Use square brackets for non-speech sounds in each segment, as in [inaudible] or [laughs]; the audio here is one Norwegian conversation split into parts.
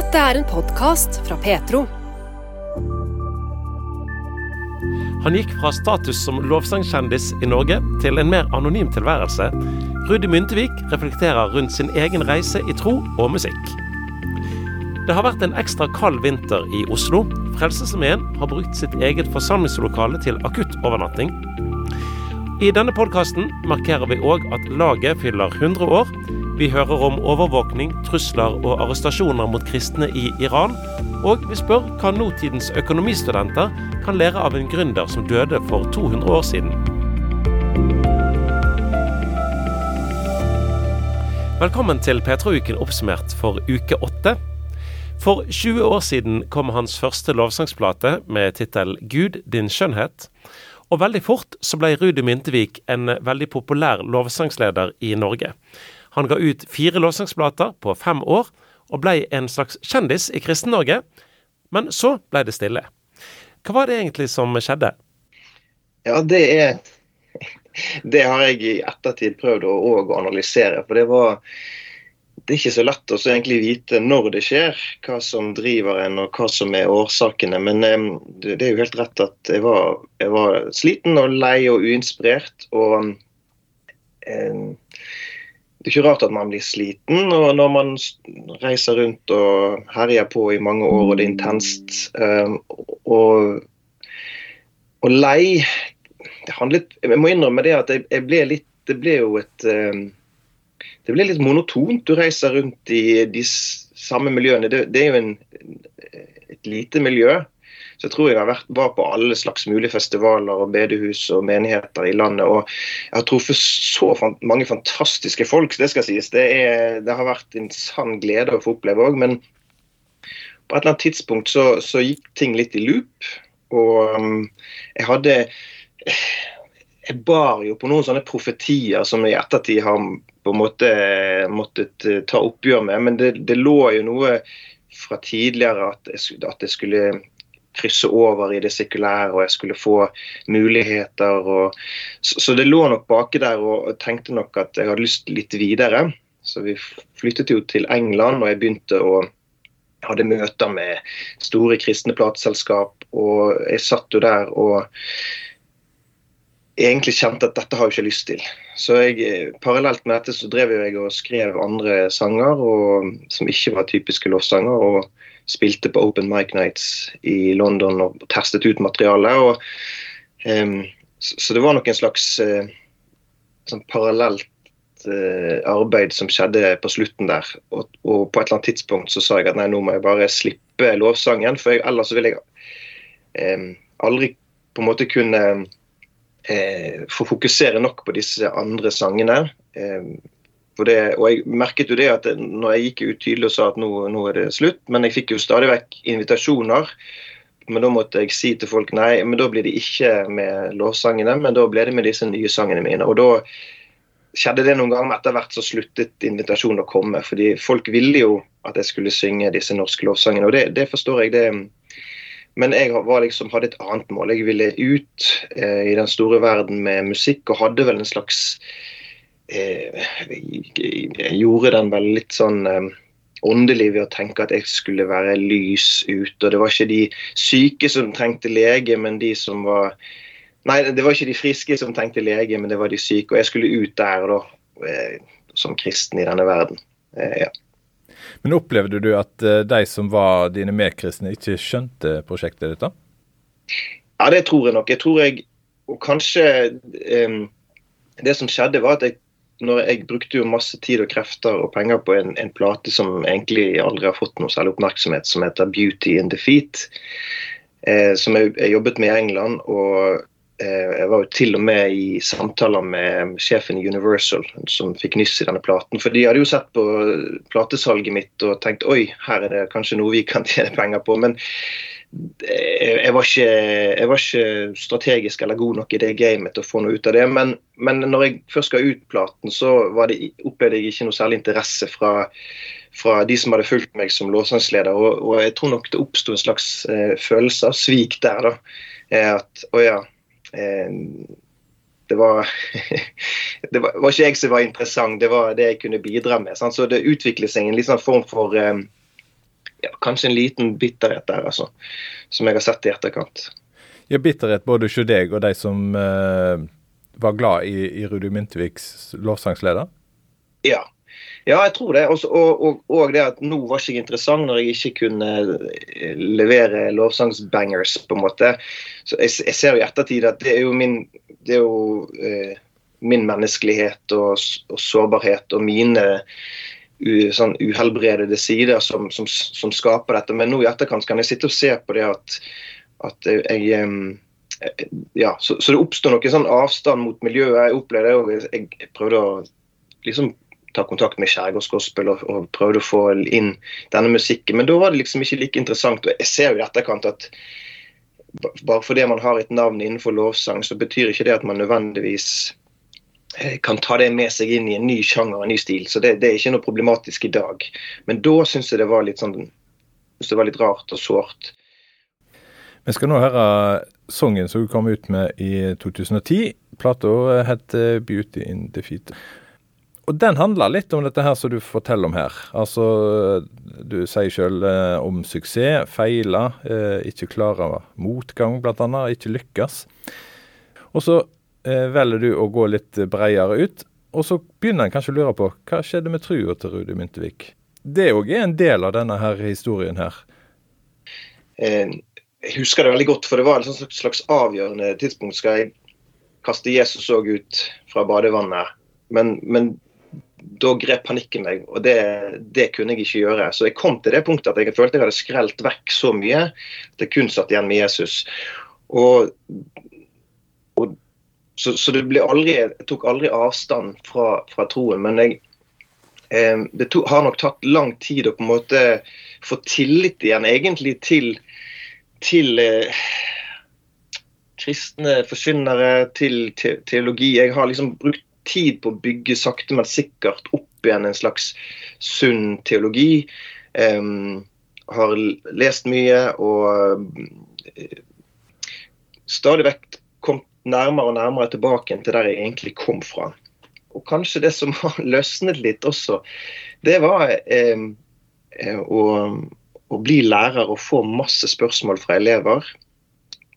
Dette er en podkast fra Petro. Han gikk fra status som lovsangkjendis i Norge til en mer anonym tilværelse. Rudi Myntevik reflekterer rundt sin egen reise i tro og musikk. Det har vært en ekstra kald vinter i Oslo. Frelsesarmeen har brukt sitt eget forsamlingslokale til akuttovernatting. I denne podkasten markerer vi òg at laget fyller 100 år. Vi hører om overvåkning, trusler og arrestasjoner mot kristne i Iran. Og vi spør hva nåtidens økonomistudenter kan lære av en gründer som døde for 200 år siden. Velkommen til P3-uken oppsummert for uke åtte. For 20 år siden kom hans første lovsangsplate med tittel 'Gud, din skjønnhet'. Og veldig fort så ble Rudi Myntevik en veldig populær lovsangsleder i Norge. Han ga ut fire låtsangsplater på fem år, og ble en slags kjendis i Kristen-Norge. Men så ble det stille. Hva var det egentlig som skjedde? Ja, det er [laughs] Det har jeg i ettertid prøvd å, òg analysere. For det var det er ikke så lett å egentlig vite når det skjer, hva som driver en og hva som er årsakene. Men det, er jo helt rett at jeg var, jeg var sliten og lei og uinspirert. Og det er ikke rart at man blir sliten og når man reiser rundt og herjer på i mange år og det er intenst. Um, og, og, lei handlet, Jeg må innrømme det at jeg, jeg ble litt Det ble jo et det blir litt monotont. Du reiser rundt i de samme miljøene. Det, det er jo en, et lite miljø. Så jeg tror jeg har vært, var på alle slags mulige festivaler og bedehus og menigheter i landet. Og jeg har truffet så mange fantastiske folk, det skal sies. Det, er, det har vært en sann glede å få oppleve òg. Men på et eller annet tidspunkt så, så, gikk ting litt i loop. Og um, jeg hadde Jeg bar jo på noen sånne profetier som i ettertid har på en måte måttet eh, ta oppgjør med. Men det, det lå jo noe fra tidligere at jeg, at jeg, skulle krysse over i det sekulære og jeg skulle få muligheter. Og, så, så, det lå nok baki der og tenkte nok at jeg hadde lyst litt videre. Så vi flyttet jo til England og jeg begynte å hadde møter med store kristne plateselskap. Og jeg satt jo der og egentlig kjente at dette har jeg ikke lyst til. Så jeg, parallelt med dette så drev jeg og skrev andre sanger og, som ikke var typiske lovsanger. Og spilte på Open Mic Nights i London og testet ut materialet. Og, um, så, så, det var nok en slags uh, sånn parallelt uh, arbeid som skjedde på slutten der. Og, og, på et eller annet tidspunkt så sa jeg at nei, nå må jeg bare slippe lovsangen, for jeg, ellers vil jeg um, aldri på en måte kunne eh, få fokusere nok på disse andre sangene. Eh, det, og jeg merket jo det at når jeg gikk ut tydelig og sa at nå, nå, er det slutt, men jeg fikk jo stadig vekk invitasjoner. Men da måtte jeg si til folk nei, men da blir det ikke med lovsangene, men da ble det med disse nye sangene mine. Og da skjedde det noen ganger, men etter hvert så sluttet invitasjonen å komme. fordi folk ville jo at jeg skulle synge disse norske lovsangene, og det, det forstår jeg. det men jeg liksom, hadde et annet mål. Jeg ville ut eh, i den store verden med musikk, og hadde vel en slags Jeg gjorde den vel litt sånn eh, åndelig ved å tenke at jeg skulle være lys ute. Og det var ikke de syke som trengte lege, men de som var Nei, det var ikke de friske som trengte lege, men det var de syke. Og jeg skulle ut der da, eh, som kristen i denne verden. Eh, ja. Men opplevde du at de som var dine medkristne, ikke skjønte prosjektet ditt? da? Ja, det tror jeg nok. Jeg tror jeg Og kanskje um, Det som skjedde, var at jeg når jeg brukte jo masse tid og krefter og penger på en, en plate som egentlig aldri har fått noe særlig oppmerksomhet, som heter 'Beauty in Defeat'. Eh, som jeg, jeg, jobbet med i England. og Eh, jeg var jo til og med i samtaler med sjefen i Universal som fikk nyss i denne platen. For de hadde jo sett på platesalget mitt og tenkt oi, her er det kanskje noe vi kan tjene penger på. Men jeg var, ikke, jeg var ikke, strategisk eller god nok i det gamet til å få noe ut av det. Men, men når jeg først ga ut platen, så det, opplevde jeg ikke noe særlig interesse fra, fra de som hadde fulgt meg som låsangsleder. Og, og jeg tror nok det oppsto en slags eh, følelse av svik der. da, eh, At å ja, Eh, det var, [laughs] det var, ikke jeg som var interessant, det var det jeg kunne bidra med. Sant? Så det utviklet seg en liksom form for um, ja, kanskje en liten bitterhet der, altså. Som jeg har sett i etterkant. Ja, bitterhet både hos deg og de som eh, var glad i, i Rudi Mynteviks lovsangsleder? Ja. Ja, jeg tror det. Også, og, og, og, det at nå var ikke jeg interessant når jeg ikke kunne eh, levere lovsangsbangers, på en måte. Så jeg, jeg ser jo i ettertid at det er jo min, det er jo, eh, min menneskelighet og, og, sårbarhet og mine u, sånn uhelbredede sider som, som, som, skaper dette. Men nå i etterkant kan jeg sitte og se på det at, at jeg ja, så, så, det oppstår noen sånn avstand mot miljøet. Jeg opplevde det, og jeg prøvde å liksom ta kontakt med Skjærgårdsgospel og, og prøvde å få inn denne musikken. Men da var det liksom ikke like interessant. og Jeg ser jo i etterkant at bare fordi man har et navn innenfor lovsang, så betyr ikke det at man nødvendigvis kan ta det med seg inn i en ny sjanger, en ny stil. Så det, det er ikke noe problematisk i dag. Men da syns jeg det var litt sånn det var litt rart og sårt. Vi skal nå høre sangen som kom ut med i 2010. Plata heter 'Beauty in Defeat'. Og den handler litt om dette her som du forteller om her. Altså, Du sier sjøl eh, om suksess, feile, eh, ikke klare motgang bl.a., ikke lykkes. Og så eh, velger du å gå litt bredere ut, og så begynner en kanskje å lure på hva skjedde med trua til Rudi Myntevik? Det òg er en del av denne her historien her. Eh, jeg husker det veldig godt, for det var et slags avgjørende tidspunkt. Skal jeg kaste Jesus òg ut fra badevannet? Men, men da grep panikken meg, og det, det, kunne jeg ikke gjøre. Så jeg kom til det punktet at jeg følte jeg hadde skrelt vekk så mye at jeg kun satt igjen med Jesus. Og så, så, det ble aldri, jeg tok aldri avstand fra, fra troen. Men jeg, eh, det to, har nok tatt lang tid å på en måte få tillit igjen egentlig til, til eh, kristne forkynnere, til te, teologi. Jeg har liksom brukt tid på å bygge sakte, men sikkert opp igjen en slags sunn teologi. Um, har lest mye og uh, stadig vekk nærmere og nærmere tilbake til der jeg egentlig kom fra. Og kanskje det som har [laughs] løsnet litt også, det var eh, å, å bli lærer og få masse spørsmål fra elever.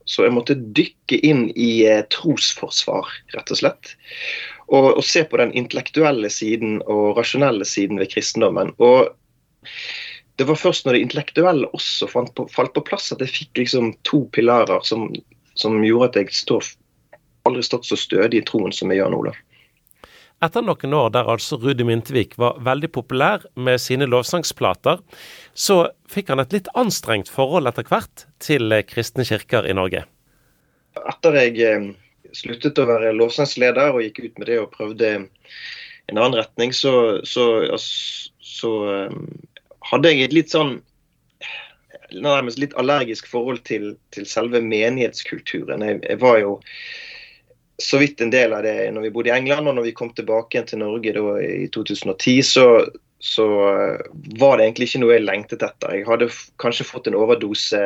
Så jeg måtte dykke inn i eh, trosforsvar, rett og slett og, og se på den intellektuelle siden og rasjonelle siden ved kristendommen. Og det var først når det intellektuelle også på, falt på plass, at jeg fikk liksom to pilarer som, som gjorde at jeg står, aldri stått så stødig i troen som jeg gjør nå. da. Etter noen år der altså Rudi Myntvik var veldig populær med sine lovsangsplater, så fikk han et litt anstrengt forhold etter hvert til kristne kirker i Norge. Etter jeg eh, sluttet å være lovsangsleder og gikk ut med det og prøvde en annen retning, så, så, så så hadde jeg et litt sånn nærmest litt allergisk forhold til, til selve menighetskulturen. Jeg, jeg, var jo så vidt en del av det når vi bodde i England, og når vi kom tilbake igjen til Norge da, i 2010, så, så var det egentlig ikke noe jeg lengtet etter. Jeg hadde kanskje fått en overdose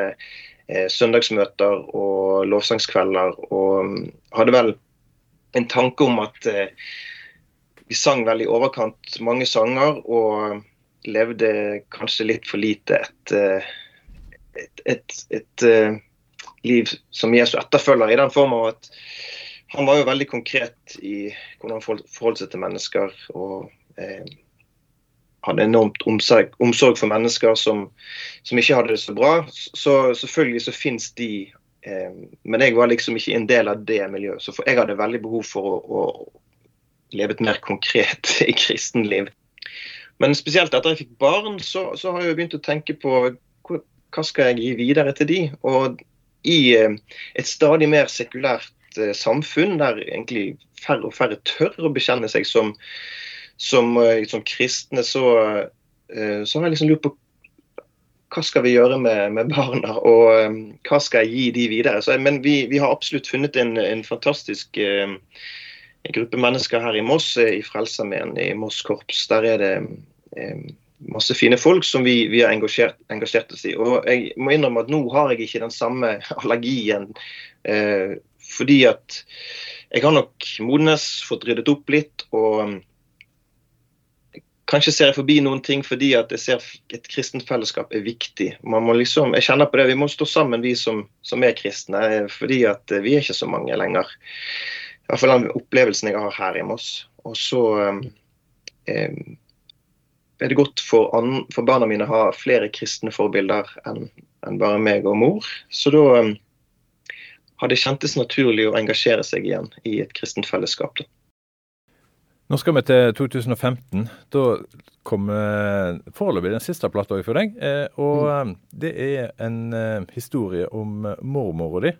eh, søndagsmøter og lovsangskvelder. Og um, hadde vel en tanke om at eh, vi sang vel i overkant mange sanger, og levde kanskje litt for lite et, eh, et, et, et uh, liv som Jesu etterfølger, i den form av at han var jo veldig konkret i hvordan han forholdt seg til mennesker. og eh, hadde enormt omsorg, omsorg for mennesker som, som, ikke hadde det så bra. Så selvfølgelig så finnes de eh, Men jeg var liksom ikke en del av det miljøet. Så jeg hadde veldig behov for å, å leve et mer konkret [laughs] i kristenliv. Men spesielt etter jeg fikk barn, så, så, har jeg begynt å tenke på hva skal jeg gi videre til de? Og i eh, et stadig mer sekulært eh, samfunn, der egentlig færre og færre tør å bekjenne seg som som, eh, som kristne, så, eh, så, har jeg liksom lurt på hva skal vi gjøre med, med barna, og hva skal jeg gi de videre. Så, men vi, vi, har absolutt funnet en, en fantastisk uh, gruppe mennesker her i Moss, i Frelsesarmeen, i Moss korps. Der er det masse fine folk som vi, vi har engasjert, engasjert, oss i. Og jeg må innrømme at nå har jeg ikke den samme [laughs] allergien. Uh, fordi at jeg har nok modnes, fått ryddet opp litt. og kanskje ser jeg forbi noen ting fordi at jeg ser et kristent fellesskap er viktig. Man må liksom, jeg kjenner på det, Vi må stå sammen, vi som, som er kristne, fordi at vi er ikke så mange lenger. I hvert fall den opplevelsen jeg har her i Moss. Og så eh, er det godt for, an, for, barna mine å ha flere kristne forbilder enn en bare meg og mor. Så da eh, har det kjentes naturlig å engasjere seg igjen i et kristent fellesskap. Da. Nå skal vi til 2015. Da kommer foreløpig den siste plata for deg. Eh, og mm. Eh, det er en eh, historie om mormora di.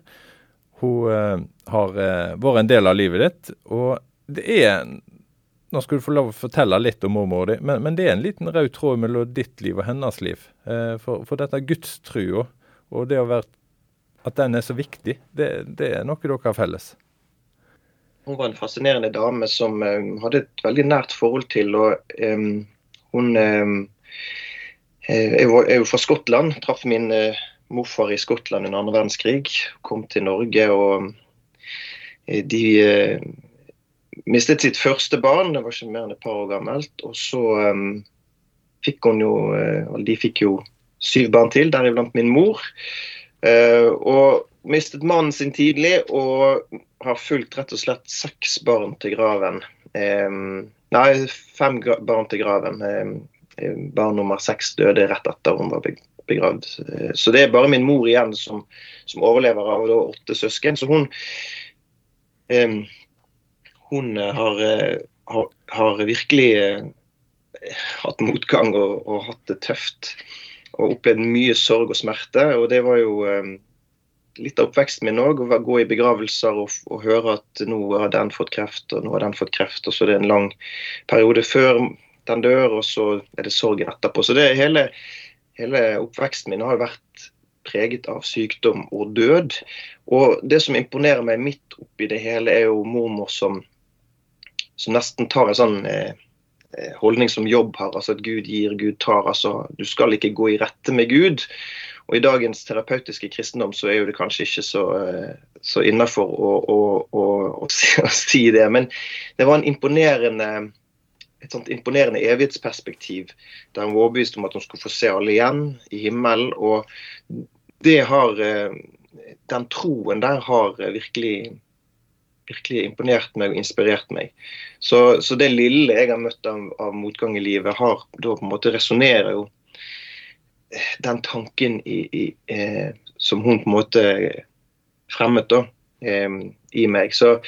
Hun har vært en del av livet ditt. Og det er Nå skal du få lov å fortelle litt om mormora di, men, men, det er en liten rød tråd mellom ditt liv og hennes liv. For, for dette gudstrua og det å være at den er så viktig, det, det er noe dere har felles? Hun var en fascinerende dame som um, hadde et veldig nært forhold til. og um, Hun um, er jo fra Skottland. Traff min uh, morfar i Skottland under andre verdenskrig. Kom til Norge og uh, de uh, mistet sitt første barn. Det var ikke mer enn et par år gammelt. Og så fikk hun jo De fikk jo syv barn til, deriblant min mor. Uh, og mistet mannen sin tidlig og har fulgt rett og slett seks barn til graven. Um, nei, fem barn til graven. Um, barn nummer seks døde rett etter hun var begravd. Så det er bare min mor igjen som, som overlever av åtte søsken. Så hun hun har, har, har virkelig hatt motgang og, og hatt det tøft og opplevd mye sorg og smerte. og Det var jo eh, litt av oppveksten min òg. Å gå i begravelser og, og, høre at nå har den fått kreft, og nå har den fått kreft. Og så er det en lang periode før den dør, og så er det sorgen etterpå. Så det hele, hele oppveksten min har jo vært preget av sykdom og død. Og det som imponerer meg midt oppi det hele, er jo mormor som, som nesten tar en sånn Eh, holdning som jobb har. altså At Gud gir, Gud tar. altså Du skal ikke gå i rette med Gud. Og I dagens terapeutiske kristendom så er jo det kanskje ikke så, eh, så innafor å, å, å, å, [laughs] si det. Men det var en imponerende et sånt imponerende evighetsperspektiv der hun var overbevist om at hun skulle få se alle igjen i himmelen. og det har, eh, Den troen der har virkelig virkelig imponert meg og inspirert meg. Så, så det lille jeg har møtt av, av, motgang i livet, har da på en måte resonnerer jo den tanken i, i, eh, som hun på en måte fremmet da, eh, i meg. Så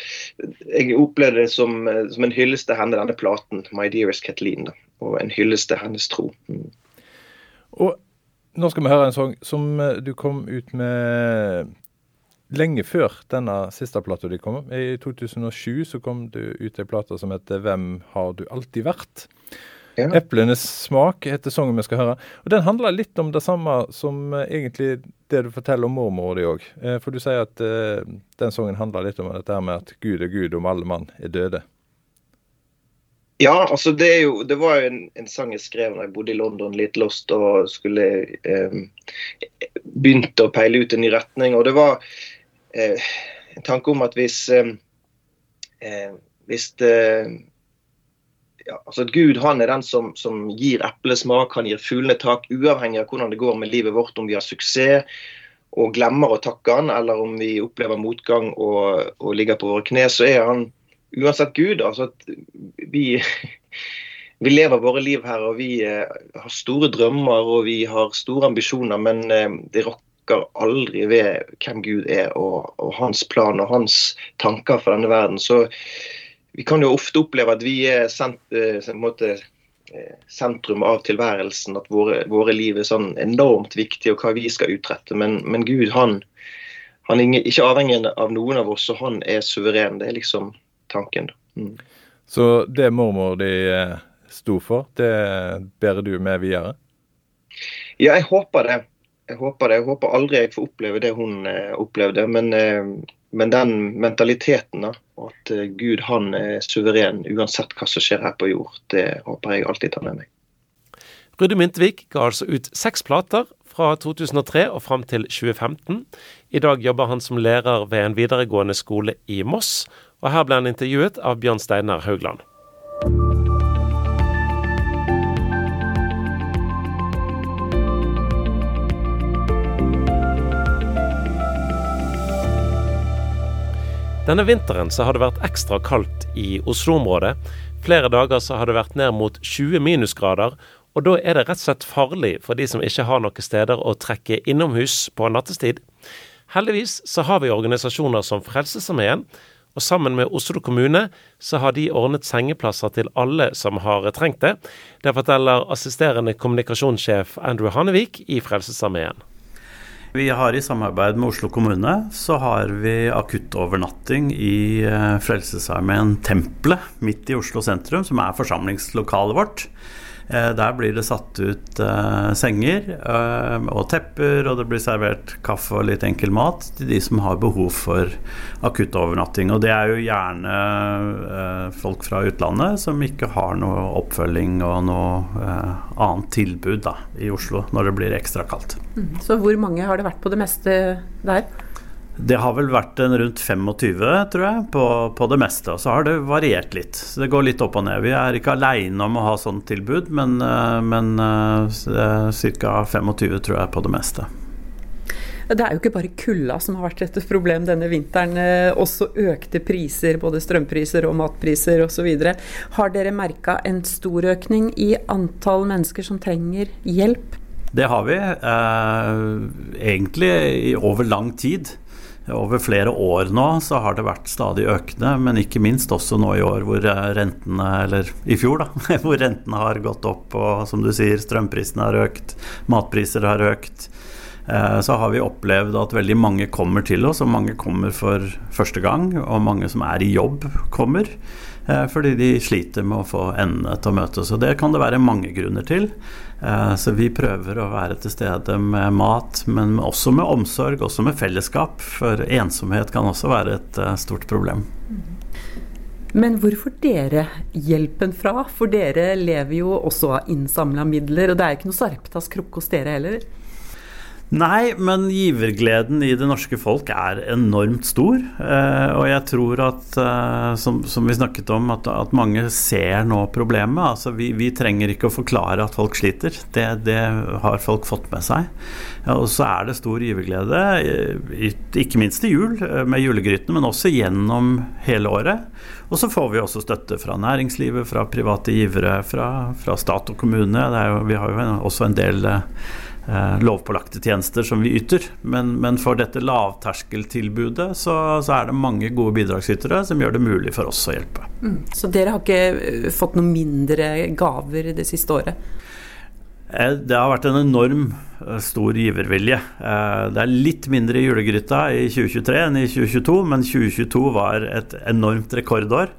jeg opplevde det som, som en hyllest til henne, denne platen, 'My Dearest Kathleen', da, og en hyllest til hennes tro. Mm. Og nå skal vi høre en sang som du kom ut med lenge før denne siste plata de kom. I 2007 så kom du ut ei plate som heter 'Hvem har du alltid vært'? Ja. 'Eplenes smak' heter sangen vi skal høre. Og Den handler litt om det samme som uh, egentlig det du forteller om mormor di òg. Uh, for du sier at uh, den sangen handler litt om dette med at Gud er Gud om alle mann er døde. Ja, altså det, jo, det var jo en, en, sang jeg skrev da jeg bodde i London, litt lost, og skulle um, begynte å peile ut en ny retning. Og det var eh, en tanke om at hvis, eh, eh hvis det, ja, altså at Gud han er den som, som gir eplesmak, han gir fuglene tak, uavhengig av hvordan det går med livet vårt, om vi har suksess og glemmer å takke han, eller om vi opplever motgang og, og ligger på våre kne, så er han uansett Gud. altså at vi [laughs] vi lever våre liv her og vi eh, har store drømmer og vi har store ambisjoner, men eh, det rokker rokker aldri ved hvem Gud er og, og, hans plan og hans tanker for denne verden. Så vi kan jo ofte oppleve at vi er sent, eh, måte, eh, sentrum av tilværelsen, at våre, våre, liv er sånn enormt viktig, og hva vi skal utrette. Men, men Gud han, han, er ikke avhengig av noen av oss, og han er suveren. Det er liksom tanken. Mm. Så det mormor de eh, sto for, det bærer du med videre? Ja, jeg håper det jeg håper det. Jeg håper aldri jeg får oppleve det hun eh, opplevde. Men, eh, men, den mentaliteten, da, at eh, Gud han er suveren uansett hva som skjer her på jord, det håper jeg alltid tar med meg. Rudi Myntvik ga altså ut seks plater fra 2003 og fram til 2015. I dag jobber han som lærer ved en videregående skole i Moss, og her ble han intervjuet av Bjørn Steinar Haugland. Denne vinteren så har det vært ekstra kaldt i Oslo-området. Flere dager så har det vært ned mot 20 minusgrader, og da er det rett og slett farlig for de som ikke har noen steder å trekke innomhus på nattestid. Heldigvis så har vi organisasjoner som Frelsesarmeen, og sammen med Oslo kommune så har de ordnet sengeplasser til alle som har trengt det. Det forteller assisterende kommunikasjonssjef Andrew Hannevik i Frelsesarmeen. Vi har i samarbeid med Oslo kommune så har vi akuttovernatting i eh, Frelsesarmeen Tempelet midt i Oslo sentrum, som er forsamlingslokalet vårt. Eh, der blir det satt ut uh, senger uh, og tepper, og det blir servert kaffe og litt enkel mat til de som har behov for akuttovernatting. Og det er jo gjerne folk fra utlandet som ikke har noe oppfølging og noe annet tilbud da, i Oslo når det blir ekstra kaldt. Mm. Så hvor mange har det vært på det meste der? Det har vel vært en rundt 25, tror jeg, på, på, det meste. Og så har det variert litt. Så det går litt opp og ned. Vi er ikke aleine om å ha sånt tilbud, men, eh, men eh, ca. 25 tror jeg på det meste. Det er jo ikke bare kulda som har vært et problem denne vinteren. Eh, også økte priser, både strømpriser og matpriser osv. Har dere merka en stor økning i antall mennesker som trenger hjelp? Det har vi. Eh, egentlig over lang tid. Over flere år nå så har det vært stadig økende, men ikke minst også nå i år hvor eh, rentene, eller i fjor, da, [laughs] hvor rentene har gått opp og som du sier, strømprisene har økt, matpriser har økt. Eh, så har vi opplevd at veldig mange kommer til oss, og mange kommer for første gang. Og mange som er i jobb, kommer. Eh, fordi de sliter med å få endene til å møtes. Og det kan det være mange grunner til. Eh, så vi prøver å være til stede med mat, men også med omsorg, også med fellesskap. For ensomhet kan også være et eh, stort problem. Men hvor får dere hjelpen fra? For dere lever jo også av innsamla midler, og det er ikke noe Sarptas krukke hos dere heller? Nei, men givergleden i det norske folk er enormt stor. Eh, og jeg tror at, eh, som, som, vi snakket om, at, at, mange ser nå problemet. Altså, vi, vi, trenger ikke å forklare at folk sliter. Det, det har folk fått med seg. Og så er det stor giverglede, eh, ikke minst til jul med julegrytene, men også gjennom hele året. Og så får vi også støtte fra næringslivet, fra private givere, fra, fra stat og kommune. Jo, vi har jo også en del lovpålagte tjenester som vi yter. Men, men for dette lavterskeltilbudet så, så, er det mange gode bidragsytere som gjør det mulig for oss å hjelpe. Mm. Så dere har ikke eh, fått noen mindre gaver det siste året? Eh, det har vært en enorm eh, stor givervilje. Det er litt mindre i julegryta i 2023 enn i 2022, men 2022 var et enormt rekordår.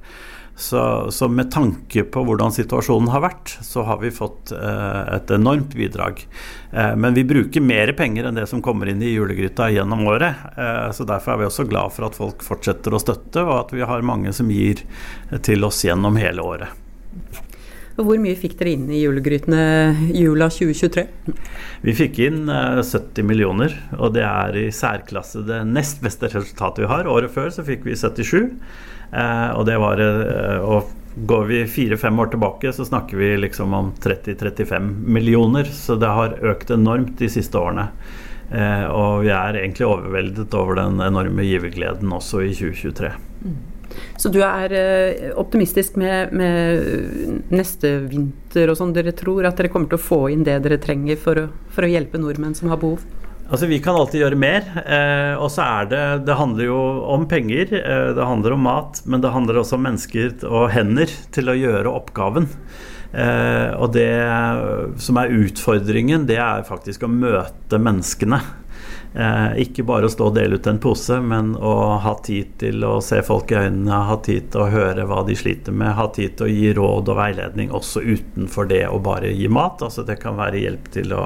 Så, så, med tanke på hvordan situasjonen har vært, så har vi fått eh, et enormt bidrag. Eh, men vi bruker mer penger enn det som kommer inn i julegryta gjennom året. Eh, så derfor er vi også glad for at folk fortsetter å støtte, og at vi har mange som gir til oss gjennom hele året. Hvor mye fikk dere inn i julegrytene jula 2023? Vi fikk inn 70 eh, millioner, og det er i særklasse det nest beste resultatet vi har. Året før så fikk vi 77. Eh, og det var eh, og Går vi fire-fem år tilbake, så snakker vi liksom om 30-35 millioner. Så det har økt enormt de siste årene. Eh, og vi er egentlig overveldet over den enorme givergleden også i 2023. Mm. Så du er optimistisk med, med, neste vinter og sånn? Dere tror at dere kommer til å få inn det dere trenger for å, for å hjelpe nordmenn som har behov? Altså, Vi kan alltid gjøre mer. Eh, og så er det Det handler jo om penger, eh, det handler om mat, men det handler også om mennesker og hender til å gjøre oppgaven. Eh, og det som er utfordringen, det er faktisk å møte menneskene. Eh, ikke bare å stå og dele ut en pose, men å ha tid til å se folk i øynene, ha tid til å høre hva de sliter med, ha tid til å gi råd og veiledning også utenfor det å bare gi mat. Altså Det kan være hjelp til å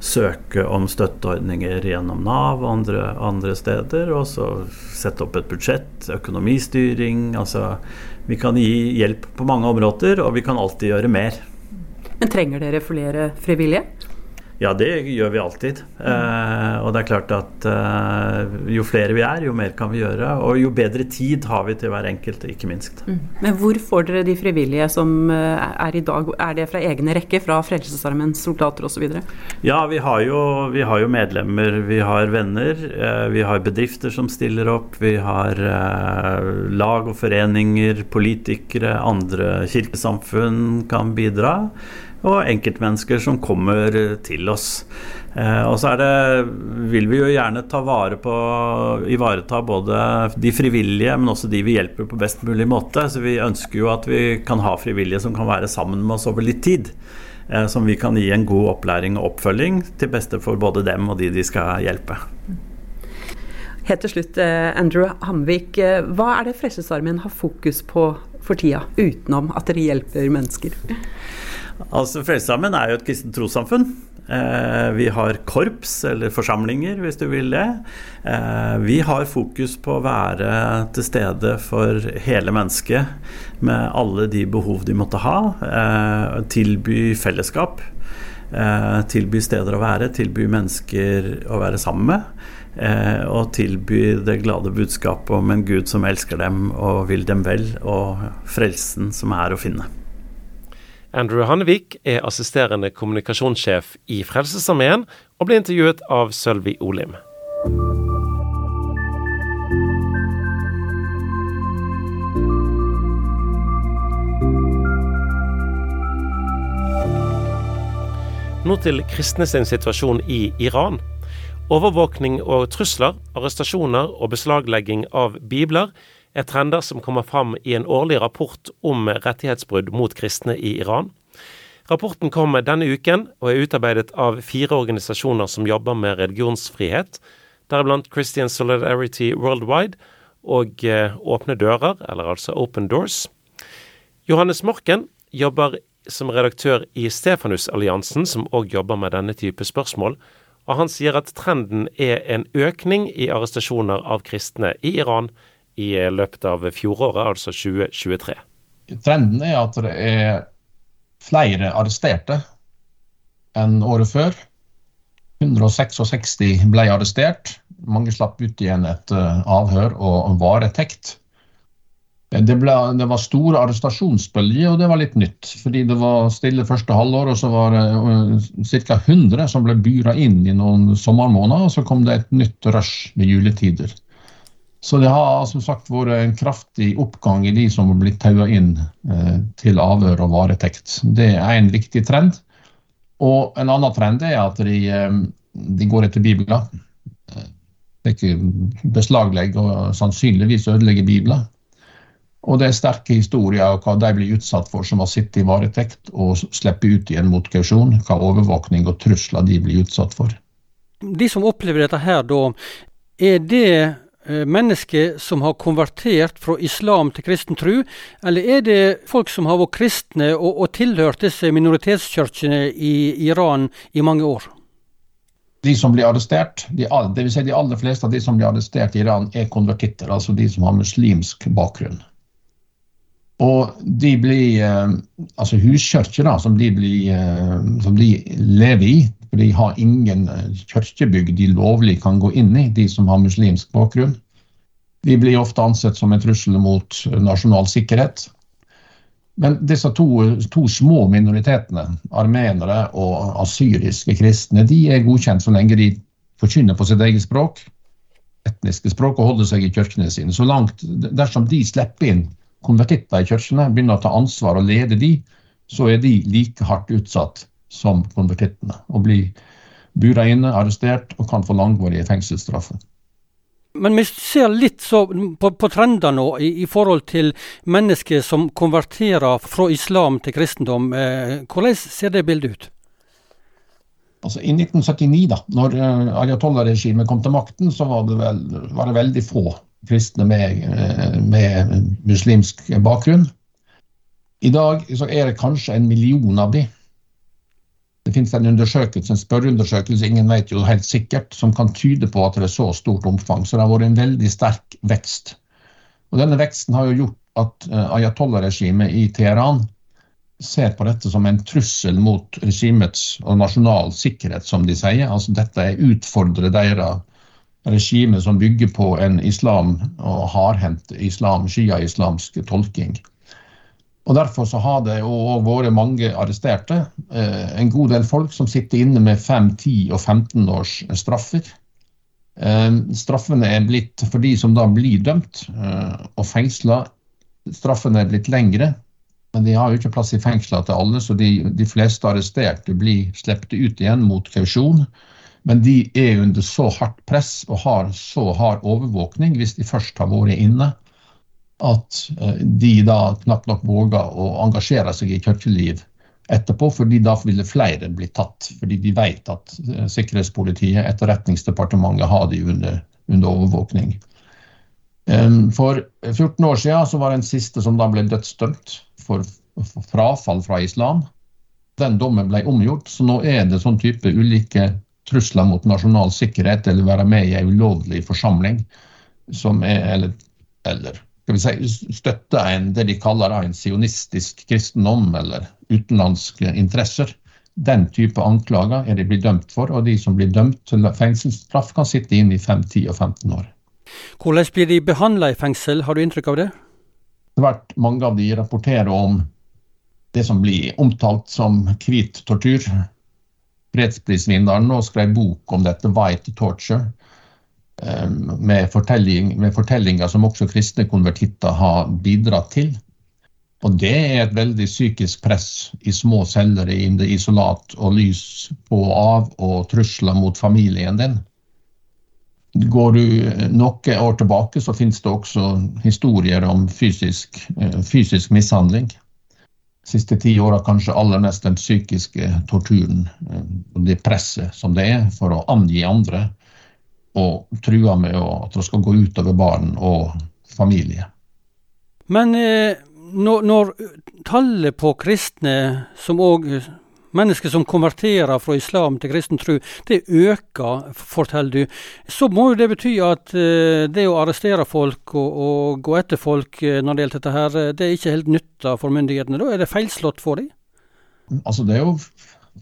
søke om støtteordninger gjennom Nav og andre, andre steder. Og så sette opp et budsjett, økonomistyring. Altså vi kan gi hjelp på mange områder, og vi kan alltid gjøre mer. Men trenger dere flere frivillige? Ja, det gjør vi alltid. Eh, og det er klart at eh, jo flere vi er, jo mer kan vi gjøre. Og jo bedre tid har vi til hver enkelt, ikke minst. Mm. Men hvor får dere de frivillige som eh, er i dag? Er det fra egne rekker? fra Frelsesarmeens soldater osv.? Ja, vi har, jo, vi har, jo, medlemmer, vi har venner, eh, vi har bedrifter som stiller opp. Vi har eh, lag og foreninger, politikere, andre kirkesamfunn kan bidra og enkeltmennesker som kommer til oss. Eh, og så er det, vil vi jo gjerne ta vare på, ivareta både de frivillige, men også de vi hjelper på best mulig måte. Så vi ønsker jo at vi kan ha frivillige som kan være sammen med oss over litt tid. Eh, som vi kan gi en god opplæring og oppfølging til beste for både dem og de de skal hjelpe. Helt til slutt, eh, Andrew Hamvik. Hva er det Frelsesarmeen har fokus på for tida, utenom at dere hjelper mennesker? Altså Frelsesarmeen er jo et kristent trossamfunn. Eh, vi har korps, eller forsamlinger, hvis du vil det. Eh, vi har fokus på å være til stede for hele mennesket med alle de behov de måtte ha. Eh, tilby fellesskap. Tilby steder å være, tilby mennesker å være sammen med. Og tilby det glade budskapet om en Gud som elsker dem og vil dem vel, og frelsen som er å finne. Andrew Hannevik er assisterende kommunikasjonssjef i Frelsesarmeen, og ble intervjuet av Sølvi Olim. Nå til kristne sin situasjon i Iran. Overvåkning og trusler, arrestasjoner og beslaglegging av bibler er trender som kommer fram i en årlig rapport om rettighetsbrudd mot kristne i Iran. Rapporten kommer denne uken og er utarbeidet av fire organisasjoner som jobber med religionsfrihet, deriblant Christian Solidarity Worldwide og eh, Åpne dører, eller altså Open Doors. Johannes Morken jobber som redaktør i Stefanusalliansen, som òg jobber med denne type spørsmål. Og han sier at trenden er en økning i arrestasjoner av kristne i Iran i løpet av fjoråret, altså 2023. Trenden er at det er flere arresterte enn året før. 166 ble arrestert. Mange slapp ut igjen etter avhør og varetekt. Det, ble, det, var store arrestasjonsbølger, og det var litt nytt. Fordi det var stille første halvår, og så var det ca. 100 som ble byra inn i noen sommermåneder, og så kom det et nytt rush ved juletider. Så det har som sagt vært en kraftig oppgang i de som har blitt taua inn eh, til avhør og varetekt. Det er en viktig trend. Og en annen trend er at de, eh, de går etter bibler. Ikke beslaglegger og sannsynligvis ødelegger bibler. Og det er sterke historier om hva de blir utsatt for som har sittet i varetekt og slipper ut igjen mot kausjon. Hva overvåkning og trusler de blir utsatt for. De som opplever dette her, da, er det Eh, mennesker som har konvertert fra islam til kristen tro, eller er det folk som har vært kristne og, og tilhørt disse minoritetskirkene i Iran i mange år? De som blir arrestert, de, det vil si de aller fleste av de som blir arrestert i Iran, er konvertitter, altså de som har muslimsk bakgrunn. Og de blir eh, Altså huskirker, som eh, som de lever i, for de har ingen eh, kirkebygg de lovlig kan gå inn i, de som har muslimsk bakgrunn. De blir ofte ansett som en trussel mot nasjonal sikkerhet. Men disse to, to små minoritetene, armenere og asyriske kristne, de er godkjent så lenge de forkynner på sitt eget språk, etniske språk, og holder seg i kirkene sine. Så langt, Dersom de slipper inn konvertitter i kirkene, begynner å ta ansvar og lede de, så er de like hardt utsatt som konvertittene. Og blir bura inne, arrestert og kan få langvarige fengselsstraffer. Men vi ser litt på, på trender nå i, i, forhold til mennesker som konverterer fra islam til kristendom. Eh, hvordan ser det bildet ut? Altså, I 1979, da når uh, ayatollah-regimet kom til makten, så var det, vel, var det veldig få kristne med, uh, med, muslimsk bakgrunn. I dag så er det kanskje en million av de det finnes en undersøkelse, en spørreundersøkelse, ingen vet jo helt sikkert, som kan tyde på at det er så stort omfang. Så det har vært en veldig sterk vekst. Og Denne veksten har jo gjort at uh, ayatollah-regimet i Teheran ser på dette som en trussel mot regimets og nasjonal sikkerhet, som de sier. Altså Dette er utfordrer deres regime som bygger på en islam og hardhendt islam, shia-islamsk tolking. Og Derfor så har det jo vært mange arresterte. Eh, en god del folk som sitter inne med 5, 10 og 15 års straffer. Eh, straffene er blitt, for de som da blir dømt eh, og fengsla, straffene er blitt lengre. Men de har jo ikke plass i fengsla til alle, så de, de fleste arresterte blir sluppet ut igjen mot kausjon. Men de er under så hardt press og har så hard overvåkning hvis de først har vært inne, at eh, de da knapt nok våger å engasjere seg i kirkeliv etterpå, fordi da ville flere bli tatt. Fordi de vet at eh, sikkerhetspolitiet, etterretningsdepartementet, har de under, under overvåkning. For 14 år siden så var det en siste som da ble dødsdømt for frafall fra islam. Den dommen ble omgjort, så nå er det sånn type ulike trusler mot nasjonal sikkerhet eller være med i en ulovlig forsamling som er, eller, eller skal vi si, støtte en, det de kaller en sionistisk kristendom eller utenlandske interesser. Den type anklager er de blitt dømt for, og de som blir dømt til fengselsstraff, kan sitte inn i 5, 10 og 15 år. Hvordan blir de behandla i fengsel, har du inntrykk av det? Svært mange av de rapporterer om det som blir omtalt som hvit tortur. Fredsprisvinneren nå skrev bok om dette, 'White Torture', med, fortelling, med fortellinger som også kristne konvertitter har bidratt til. Og det er et veldig psykisk press i små celler i isolat og lys på og av og trusler mot familien din. Går du noen år tilbake, så finnes det også historier om fysisk, eh, fysisk mishandling. De siste ti åra kanskje aller mest den psykiske torturen eh, og det presset som det er for å angi andre og trua med at det skal gå utover barn og familie. Men eh, når, når, tallet på kristne som òg mennesker som konverterer fra islam til kristen tro, det øker, forteller du. Så må jo det bety at uh, det å arrestere folk og, og gå etter folk uh, når det gjelder dette her, det er ikke helt nytta for myndighetene. Da er det feilslått for dem? Altså det er jo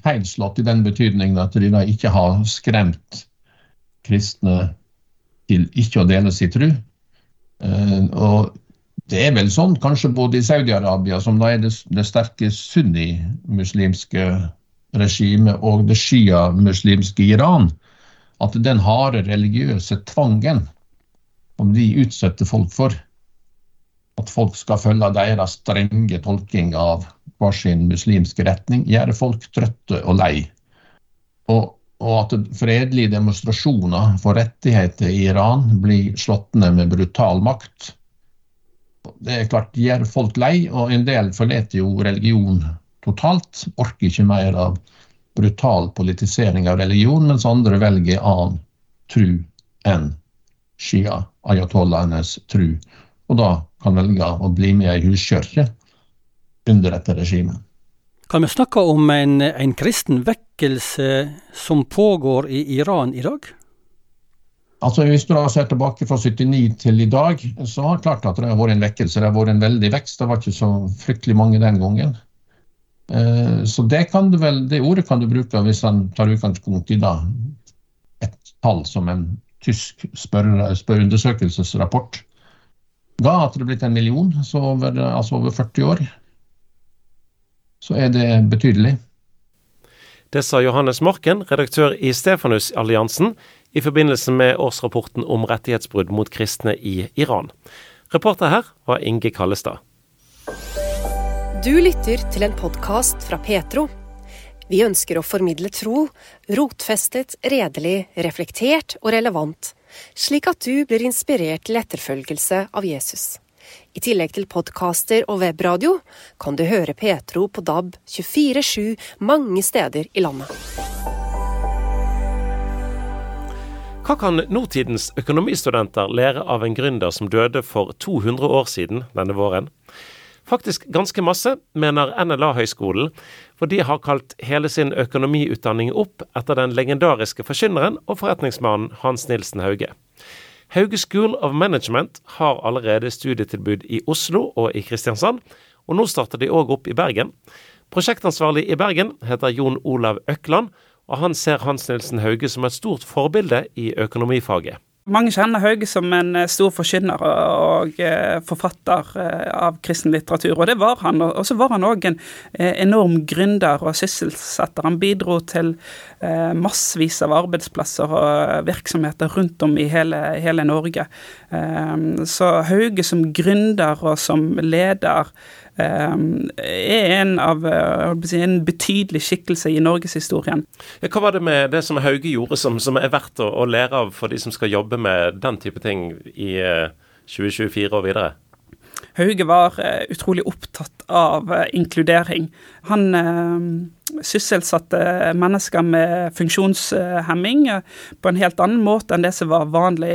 feilslått i den betydningen at de da ikke har skremt kristne til ikke å dele sin tro. Uh, og det er vel sånn, kanskje både i Saudi-Arabia, som da er det, det sterke sunnimuslimske regimet, og det shia-muslimske Iran, at den harde religiøse tvangen som de utsetter folk for, at folk skal følge deres strenge tolking av hver sin muslimske retning, gjør folk trøtte og lei. Og, og at fredelige demonstrasjoner for rettigheter i Iran blir slått ned med brutal makt det er klart gjør folk lei, og en del forlater jo religion totalt. Orker ikke mer av brutal politisering av religion, mens andre velger annen tru enn shia, ayatollahenes tru. Og da kan velge å bli med i huskirke under dette regimet. Kan vi snakke om en, en kristen vekkelse som pågår i Iran i dag? Altså Hvis du da ser tilbake fra 79 til i dag, så har det klart at det har vært en vekkelse. Det har vært en veldig vekst. Det var ikke så fryktelig mange den gangen. Eh, så det, kan du vel, det ordet kan du bruke hvis han tar utgangspunkt i da, et tall som en tysk spørreundersøkelsesrapport ga, at det er blitt en million så over, altså over 40 år. Så er det betydelig. Det sa Johannes Morken, redaktør i Stefanusalliansen, i forbindelse med årsrapporten om rettighetsbrudd mot kristne i Iran. Reporter her var Inge Kallestad. Du lytter til en podkast fra Petro. Vi ønsker å formidle tro, rotfestet, redelig, reflektert og relevant, slik at du blir inspirert til etterfølgelse av Jesus. I tillegg til podkaster og webradio kan du høre Petro på DAB 24-7 mange steder i landet. Hva kan nåtidens økonomistudenter lære av en gründer som døde for 200 år siden denne våren? Faktisk ganske masse, mener NLA-høgskolen, for de har kalt hele sin økonomiutdanning opp etter den legendariske forkynneren og forretningsmannen Hans Nilsen Hauge. Hauge School of Management har allerede studietilbud i Oslo og i Kristiansand, og nå starter de òg opp i Bergen. Prosjektansvarlig i Bergen heter Jon Olav Økland, og han ser Hans Nilsen Hauge som et stort forbilde i økonomifaget. Mange kjenner Hauge som en eh, stor forkynner og eh, forfatter eh, av kristen litteratur, og det var han. Og så var han òg en enorm gründer og sysselsetter. Han bidro til massevis av arbeidsplasser og virksomheter rundt om i hele, hele Norge. Så Hauge som gründer og som leder er en av en betydelig skikkelse i norgeshistorien. Ja, hva var det med det som Hauge gjorde som, som er verdt å, å, lære av for de som skal jobbe med den type ting i 2024 eh, og videre? Hauge var uh, utrolig opptatt av inkludering. Han uh, sysselsatte mennesker med funksjonshemming på en helt annen måte enn det som var vanlig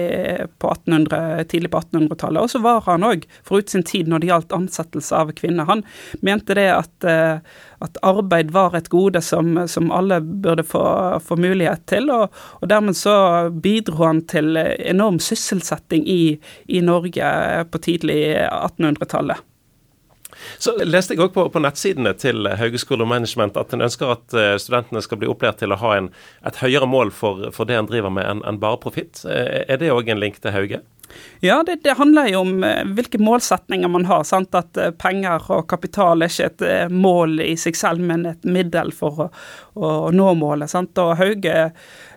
på 1800, tidlig på 1800-tallet. Og så var han òg forut sin tid når det gjaldt ansettelse av kvinner. Han mente det at at arbeid var et gode som, som alle burde få, få, mulighet til. Og, og, dermed så bidro han til enorm sysselsetting i, i Norge på tidlig 1800-tallet. Så leste jeg òg på, på, nettsidene til Haugeskole og Management at en ønsker at eh, studentene skal bli opplært til å ha en, et høyere mål for, for det en driver med, enn en bare profitt. Eh, er det òg en link til Hauge? Ja, det, det, handler jo om eh, hvilke målsetninger man har. Sant? At penger og kapital er ikke et mål i seg selv, men et middel for å, å nå målet. Sant? Og Hauge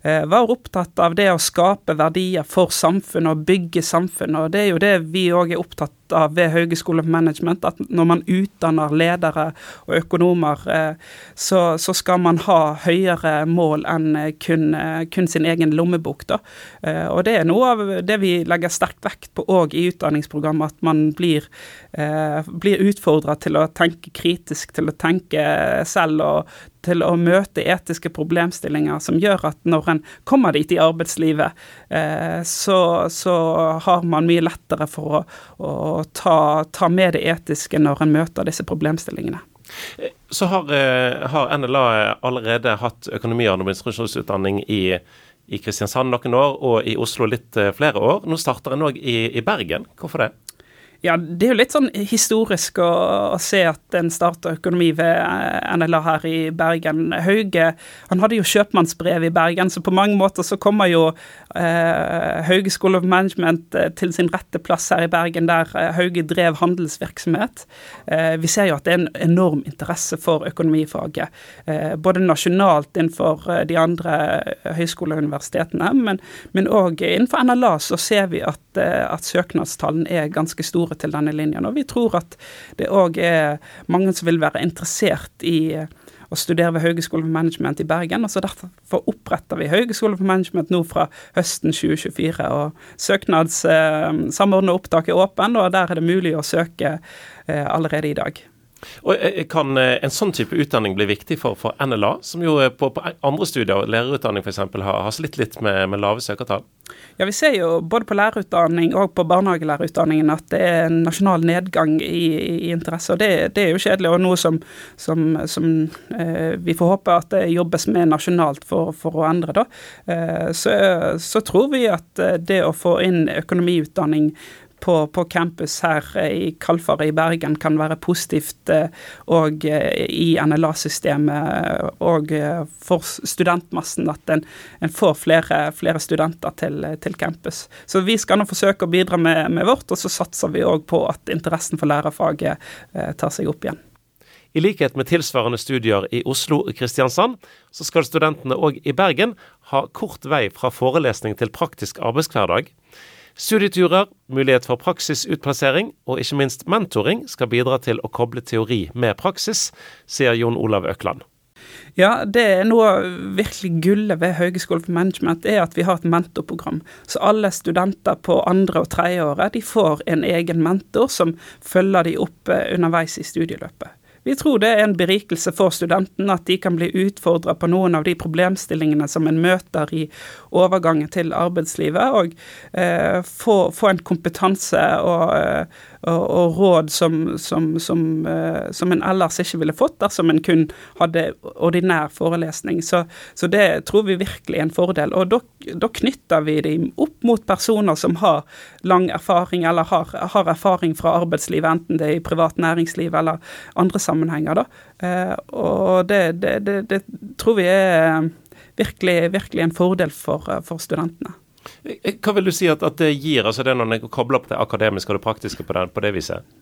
var opptatt av det å skape verdier for samfunnet og bygge samfunnet. og Det er jo det vi òg er opptatt av ved Haugeskolen for Management. At når man utdanner ledere og økonomer, eh, så, så, skal man ha høyere mål enn kun, kun sin egen lommebok. Da. Eh, og det er noe av det vi legger sterkt vekt på òg i utdanningsprogrammet, at man blir, eh, blir utfordra til å tenke kritisk, til å tenke selv og til å møte etiske problemstillinger som gjør at når en kommer dit i arbeidslivet, eh, så, så, har man mye lettere for å, å ta, ta, med det etiske når en møter disse problemstillingene. Så har, eh, har NLA allerede hatt økonomi- og administrasjonsutdanning i i Kristiansand noen år, og i Oslo litt eh, flere år. Nå starter en òg i, i Bergen. Hvorfor det? Ja, Det er jo litt sånn historisk å, å se at en starter økonomi ved eh, NLA her i Bergen. Hauge han hadde jo kjøpmannsbrev i Bergen, så på mange måter så kommer jo eh, Hauge School of Management eh, til sin rette plass her i Bergen, der eh, Hauge drev handelsvirksomhet. Eh, vi ser jo at det er en enorm interesse for økonomifaget, eh, både nasjonalt innenfor de andre høyskoleuniversitetene, men òg innenfor NLA så ser vi at, at søknadstallene er ganske store til denne linjen. Og vi tror at det òg er mange som vil være interessert i eh, å studere ved Høgskolen for Management i Bergen. og så Derfor oppretter vi Høgskolen for Management nå fra høsten 2024. og Søknadssamordna eh, opptak er åpen, og der er det mulig å søke eh, allerede i dag. Og eh, Kan eh, en sånn type utdanning bli viktig for, for NLA, som jo på, på andre studier, lærerutdanning f.eks., har, har slitt litt med, med lave søkertall? Ja, Vi ser jo både på lærerutdanning og på barnehagelærerutdanningen at det er en nasjonal nedgang i, i interesse. og det, det, er jo kjedelig, og noe som, som, som eh, vi får håpe at det jobbes med nasjonalt for, for å endre. da. Eh, så, så tror vi at eh, det å få inn økonomiutdanning på, på, campus her eh, i Kalfar i Bergen kan være positivt og eh, i NLA-systemet og eh, for studentmassen at en, en får flere, flere studenter til, til, campus. Så vi skal nå forsøke å bidra med, med vårt, og så satser vi òg på at interessen for lærerfaget tar seg opp igjen. I likhet med tilsvarende studier i Oslo og Kristiansand, så skal studentene òg i Bergen ha kort vei fra forelesning til praktisk arbeidshverdag. Studieturer, mulighet for praksisutplassering og ikke minst mentoring skal bidra til å koble teori med praksis, sier Jon Olav Økland. Ja, det er noe virkelig gullet ved Høgskolen for Management, er at vi har et mentorprogram. Så alle studenter på andre og tredje året de får en egen mentor som følger de opp eh, underveis i studieløpet. Vi tror det er en berikelse for studenten at de kan bli utfordra på noen av de problemstillingene som en møter i overgangen til arbeidslivet, og eh, få, få, en kompetanse og, og råd som, som, som, uh, som, en ellers ikke ville fått dersom en kun hadde ordinær forelesning. Så, så det tror vi virkelig er en fordel. Og da, knytter vi dem opp mot personer som har lang erfaring, eller har, har erfaring fra arbeidslivet, enten det er i privat næringsliv eller andre sammenhenger. da. Uh, og det, det, det, det, tror vi er virkelig, virkelig en fordel for, for studentene. Hva vil du si at, at det gir, altså det når en kobler opp det akademiske og det praktiske på det, på det viset?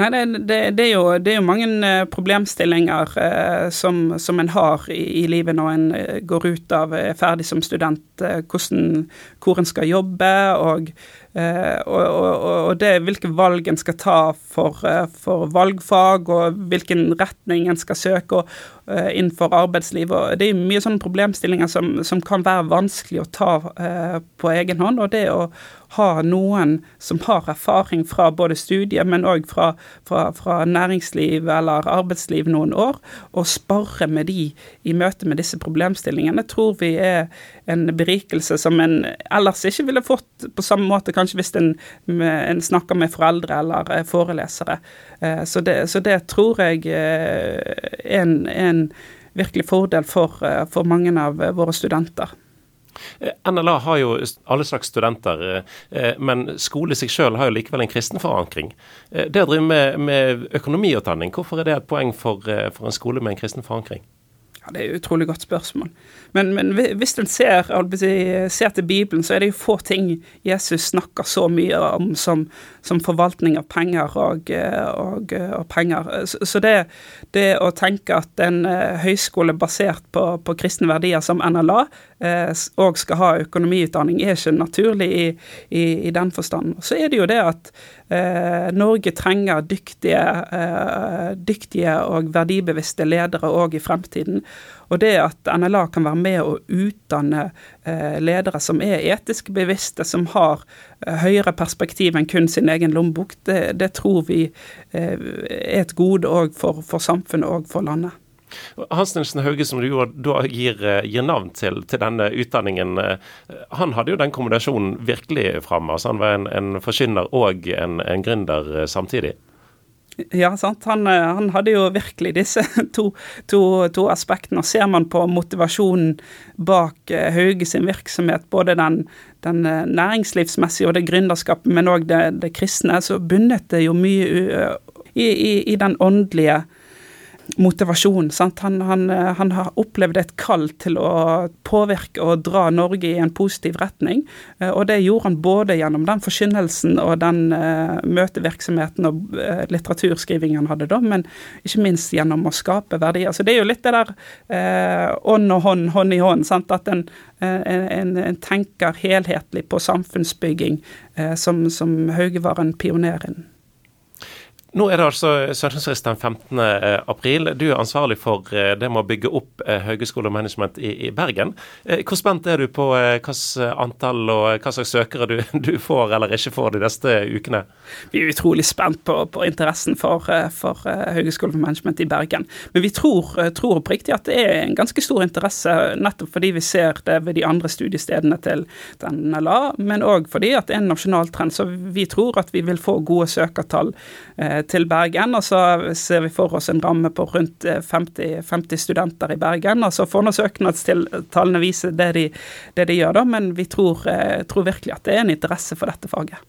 Nei, det, det, det, er jo, det, er jo, mange eh, problemstillinger eh, som, som, en har i, i, livet når en eh, går ut av er ferdig som student. Eh, hvordan, hvor en skal jobbe, og, eh, og, og, og det hvilke valg en skal ta for, eh, for, valgfag, og hvilken retning en skal søke innenfor arbeidslivet. Det er mye sånne problemstillinger som, som kan være vanskelig å ta på egen hånd. og det å ha noen som har erfaring fra både studiet, men òg fra, fra, fra, næringsliv eller arbeidsliv noen år, og sparre med de i møte med disse problemstillingene, tror vi er en berikelse som en ellers ikke ville fått på samme måte, kanskje hvis en, en snakker med foreldre eller eh, forelesere. Eh, så det, så det tror jeg eh, er en, en virkelig fordel for, for mange av våre studenter. Eh, NLA har jo alle slags studenter, eh, eh, men skole i seg selv har jo likevel en kristen forankring. Det å drive med, med økonomiutdanning, hvorfor er det et poeng for, for en skole med en kristen forankring? Ja, Det er et utrolig godt spørsmål. Men, men hvis en ser, ser, til Bibelen, så er det jo få ting Jesus snakker så mye om som, som forvaltning av penger og, og, og penger. Så det, det, å tenke at en høyskole basert på, på kristne verdier som NLA òg skal ha økonomiutdanning, er ikke naturlig i, i, i den forstand. Så er det jo det at eh, Norge trenger dyktige, eh, dyktige og verdibevisste ledere òg i fremtiden. Og det at NLA kan være med å utdanne eh, ledere som er etisk bevisste, som har eh, høyere perspektiv enn kun sin egen lommebok, det, det, tror vi eh, er et gode òg for, for samfunnet og for landet. Hans Nilsen Hauge, som du da gir, gir navn til, til, denne utdanningen, han hadde jo den kombinasjonen virkelig framme. Altså han var en, en forkynner og en, en gründer samtidig. Ja, sant. Han, eh, han, hadde jo virkelig disse [laughs] to, to, to, aspektene. Ser man på motivasjonen bak eh, Hauge sin virksomhet, både den, den eh, næringslivsmessige og det gründerskapet, men òg det, det, kristne, så bundet det jo mye i, i, i den åndelige motivasjon. Han, han, eh, han, har opplevd et kall til å påvirke og dra Norge i en positiv retning. Eh, og det gjorde han både gjennom den forkynnelsen og den uh, møtevirksomheten og litteraturskrivingen han hadde da, men ikke minst gjennom å skape verdier. Så det er jo litt det der ånd og hånd, hånd i hånd. Sant? At en, en, en, tenker helhetlig på samfunnsbygging, som, som Hauge var en pioner innen. Nå er det altså Sørlandsristen 15. Eh, april. Du er ansvarlig for eh, det med å bygge opp høgeskole og management i, Bergen. Hvor spent er du på hvilket antall og hva slags søkere du, [laughs] du, får eller ikke får de neste ukene? Vi er utrolig spent på, på interessen for, for høgeskole for management i Bergen. Men vi tror, tror oppriktig at det er en ganske stor interesse, nettopp fordi vi ser det ved de andre studiestedene til den NLA, men òg fordi at det er en nasjonal trend. Så vi tror at vi vil få gode søkertall til Bergen. Og så ser vi for oss en ramme på rundt 50, eh, 50 studenter i Bergen. Og så får nå søknadstallene vise det de, det de, gjør, da. Men vi tror, eh, tror virkelig at det er en interesse for dette faget.